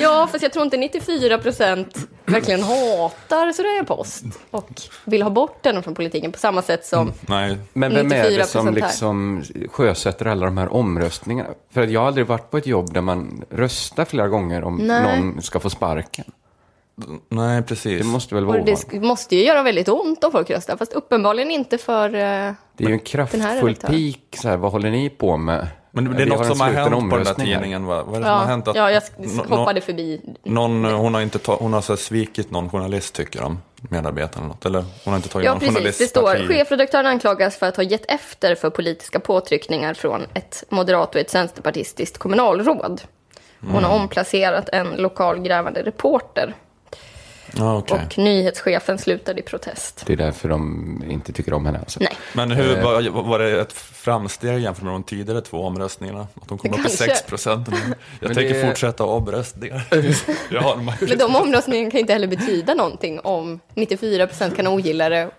Ja, fast jag tror inte 94 procent verkligen hatar Soraya Post och vill ha bort henne från politiken på samma sätt som... Nej, men vem är det som 94% här. liksom sjösätter alla de här omröstningarna? För att jag har aldrig varit på ett jobb där man röstar flera gånger om Nej. någon ska få sparken. Nej precis. Det måste väl vara Och det måste ju göra väldigt ont om folk röstar, fast uppenbarligen inte för... eh, Det är ju en här kraftfull peak, så här, vad håller ni på med? Men det, det är något som har hänt på den där tidningen va? Vad är det som har Ja, hänt? Att ja, jag hoppade förbi. Någon, eh, hon har, inte ta, hon har så här svikit någon journalist tycker de, medarbetarna eller något. Eller hon har inte tagit Ja, någon precis. journalist Det står parti. chefredaktören anklagas för att ha gett efter för politiska påtryckningar från ett moderat och ett centerpartistiskt kommunalråd. Hon Mm. har omplacerat en lokal grävande reporter Okej. och nyhetschefen slutade i protest. Det är därför de inte tycker om henne. Alltså. Nej, Men hur, var, var det ett framsteg jämfört med de tidigare två omröstningarna? Att de kom upp i Kanske. 6 procent? Jag tänker det- fortsätta omröstningar. Men de omröstningarna kan inte heller betyda någonting om 94 procent kan ogilla det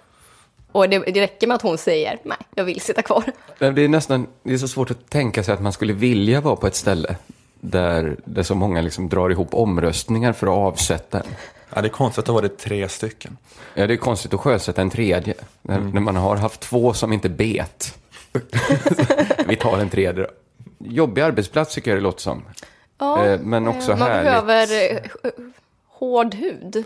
och det, det räcker med att hon säger nej, jag vill sitta kvar. Men Det är nästan det är så svårt att tänka sig att man skulle vilja vara på ett ställe där, där så många liksom drar ihop omröstningar för att avsätta en. Ja, det är konstigt att det var det tre stycken. Ja, det är konstigt att sjösätta en tredje, när, Mm. när man har haft två som inte bet. Vi tar en tredje då. Jobbig arbetsplats tycker jag det låter som. Ja, Eh, men också man härligt. behöver eh, hård hud.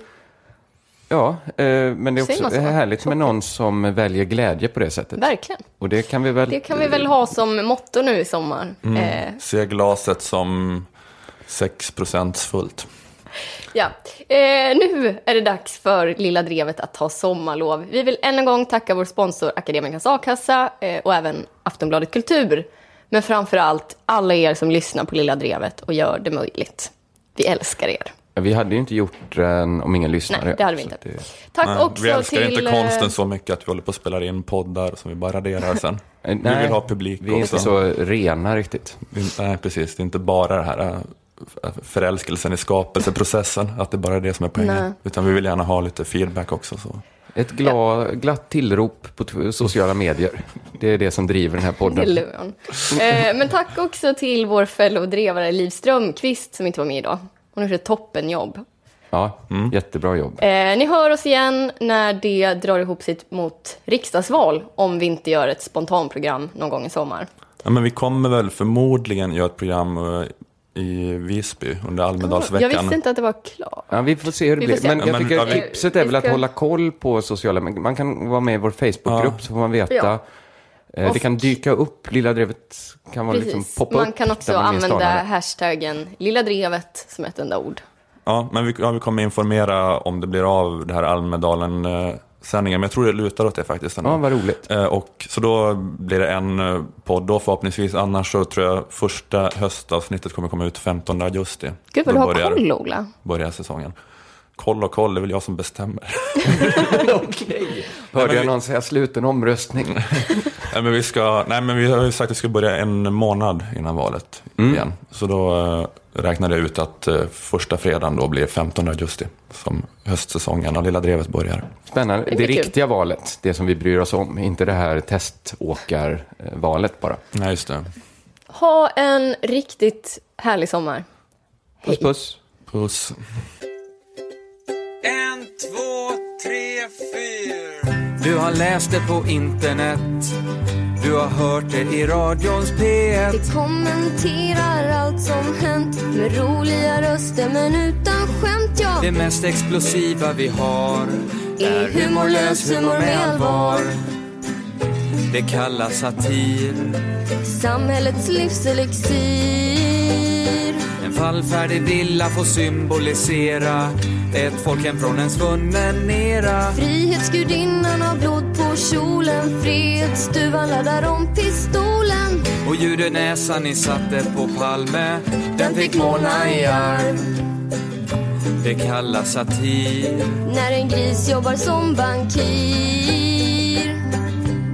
Ja, eh, men det är man också så? härligt med någon som väljer glädje på det sättet. Verkligen. Och det kan vi väl... Det kan vi väl ha som motto nu i sommar. Mm. Eh, Se glaset som 6 procent fullt. Ja. eh, nu är det dags för Lilla Drevet att ta sommarlov. Vi vill än en gång tacka vår sponsor Akademikernas A-kassa eh, och även Aftonbladet Kultur. Men framför allt alla er som lyssnar på Lilla Drevet och gör det möjligt. Vi älskar er. Vi hade ju inte gjort den om ingen lyssnare. Nej, det hade vi inte. det- Tack Nej, också vi älskar till... inte eh, konsten så mycket att vi håller på att spela in poddar som vi bara raderar sen. Eh, vi nej, vill ha publik Vi är också. inte så rena riktigt. Det- Nej, precis. Det är inte bara det här äh, förälskelsen i skapelseprocessen, att det bara är det som är Nej. poängen. Utan vi vill gärna ha lite feedback också. Så. Ett gla, glatt tillrop på sociala medier. Det är det som driver den här podden. Eh, men tack också till vår fellow-drevare Liv Strömqvist som inte var med idag. Hon har gjort ett toppenjobb. Ja, jättebra jobb. Eh, ni hör oss igen när det drar ihop sig mot riksdagsval om vi inte gör ett spontanprogram någon gång i sommar. Ja, men vi kommer väl förmodligen göra ett program äh, i Visby under Almedalsveckan. Jag visste inte att det var klart. Ja, vi får se hur det blir. Men jag Men- tycker ja, att vi- tipset är väl att hålla koll på sociala medier. Man kan vara med i vår Facebookgrupp så får man veta. Ja. Eh, Det kan dyka upp, Lilla Drevet kan vara liksom poppa Man upp kan också man använda hashtaggen Lilla Drevet som ett enda ord. Ja, men vi, ja, vi kommer informera om det blir av det här Almedalen-sändningen. Men jag tror det lutar åt det faktiskt. ändå. Ja, vad roligt. Eh, Och, så då blir det en eh, podd då förhoppningsvis. Annars så tror jag första höstavsnittet kommer komma ut 15 augusti. Gud vad Då du har börjar, koll Ola. börjar säsongen. koll och koll, det är väl jag som bestämmer. Okej. Hörde jag någon säga sluten omröstning? nej, men vi ska, nej, men vi har ju sagt att vi ska börja en månad innan valet igen. Så då eh, räknade jag ut att eh, första fredagen då blir 15 augusti som höstsäsongen av Lilla Drevet börjar. Spännande. Det Det, blir kul. riktiga valet, det som vi bryr oss om, inte det här teståkarvalet bara. Nej, just det. Ha en riktigt härlig sommar. Puss puss. Puss. En, två, tre, fyra. Du har läst det på internet. Du har hört det i radions P1. Vi kommenterar allt som hänt med roliga röster men utan skämt ja. Det mest explosiva vi har Är humorlös humor med allvar. Det kallas satir. Samhällets livselixir. Fallfärdig villa får symbolisera ett folkhem från en svunnen era. Frihetsgudinnan har blod på kjolen. Frihetsduvan laddar om pistolen. Och judenäsan ni satte på Palme, den fick måna i arv. Det kallas satir. När en gris jobbar som bankir.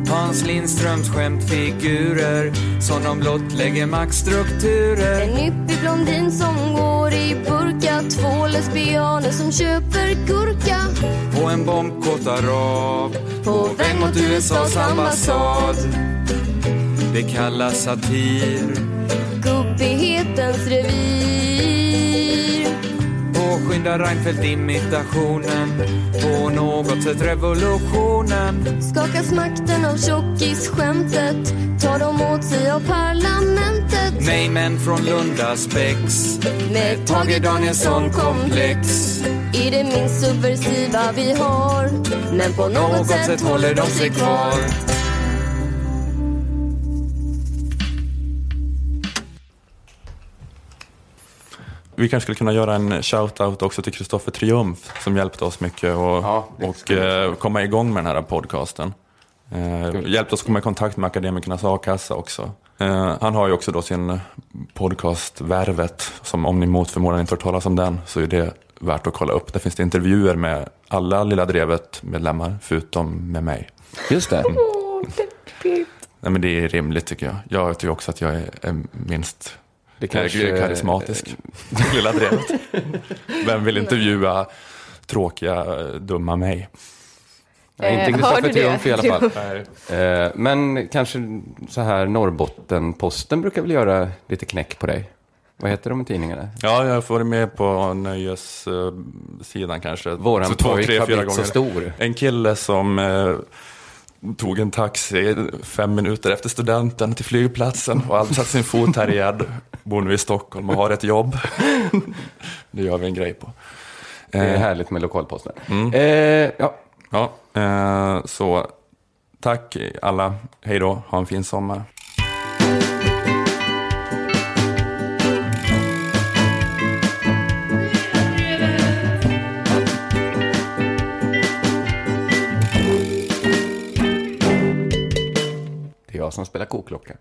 Hans Lindströms skämtfigurer som de blottlägger maktstrukturer. En yppig blondin som går i burka. Två lesbianer som köper gurka. På en bombkåt arab På väg mot USAs ambassad. Det kallas satir. Gubbighetens revir. Påskynda Reinfeldt-imitationen. På något sätt revolutionen. Skakas makten av tjockisskämtet. Tar de åt sig av parlamentet. Nej, men från Lunda spex. Med Tage Danielsson-komplex. Är det minst subversiva vi har. Men på något, sätt håller de sig kvar. Vi kanske skulle kunna göra en shout-out också till Kristoffer Triumf som hjälpte oss mycket och, Ja, och eh, komma igång med den här podcasten. Eh, hjälpte oss komma i kontakt med Akademikernas a-kassa också. Eh, han har ju också då sin podcast Värvet, som om ni mot förmodan inte hört talas om den, så är det värt att kolla upp. Där finns det intervjuer med alla Lilla Drevet-medlemmar, förutom med mig. Just det. Nej, men det är rimligt tycker jag. Jag tycker också att jag är, är minst Det kanske... karismatisk. Lilla Drevet. Vem vill intervjua tråkiga, dumma mig? Nej, Eh, inte Kristoffer? Triumf i alla fall. Eh, Men kanske så här Norrbottenposten brukar väl göra lite knäck på dig? Vad heter de tidningarna? Ja, jag får vara med på nöjessidan kanske. Våran Så två, pojk tre, har fyra blivit så stor. En kille som eh, tog en taxi fem minuter efter studenten till flygplatsen och aldrig satt sin fot här igen. Bor nu i Stockholm och har ett jobb. det gör vi en grej på. Det är Eh, härligt med lokalposten. Mm. Eh, ja, Ja, eh, så tack alla. Hej då, ha en fin sommar. Som spelar koklocka.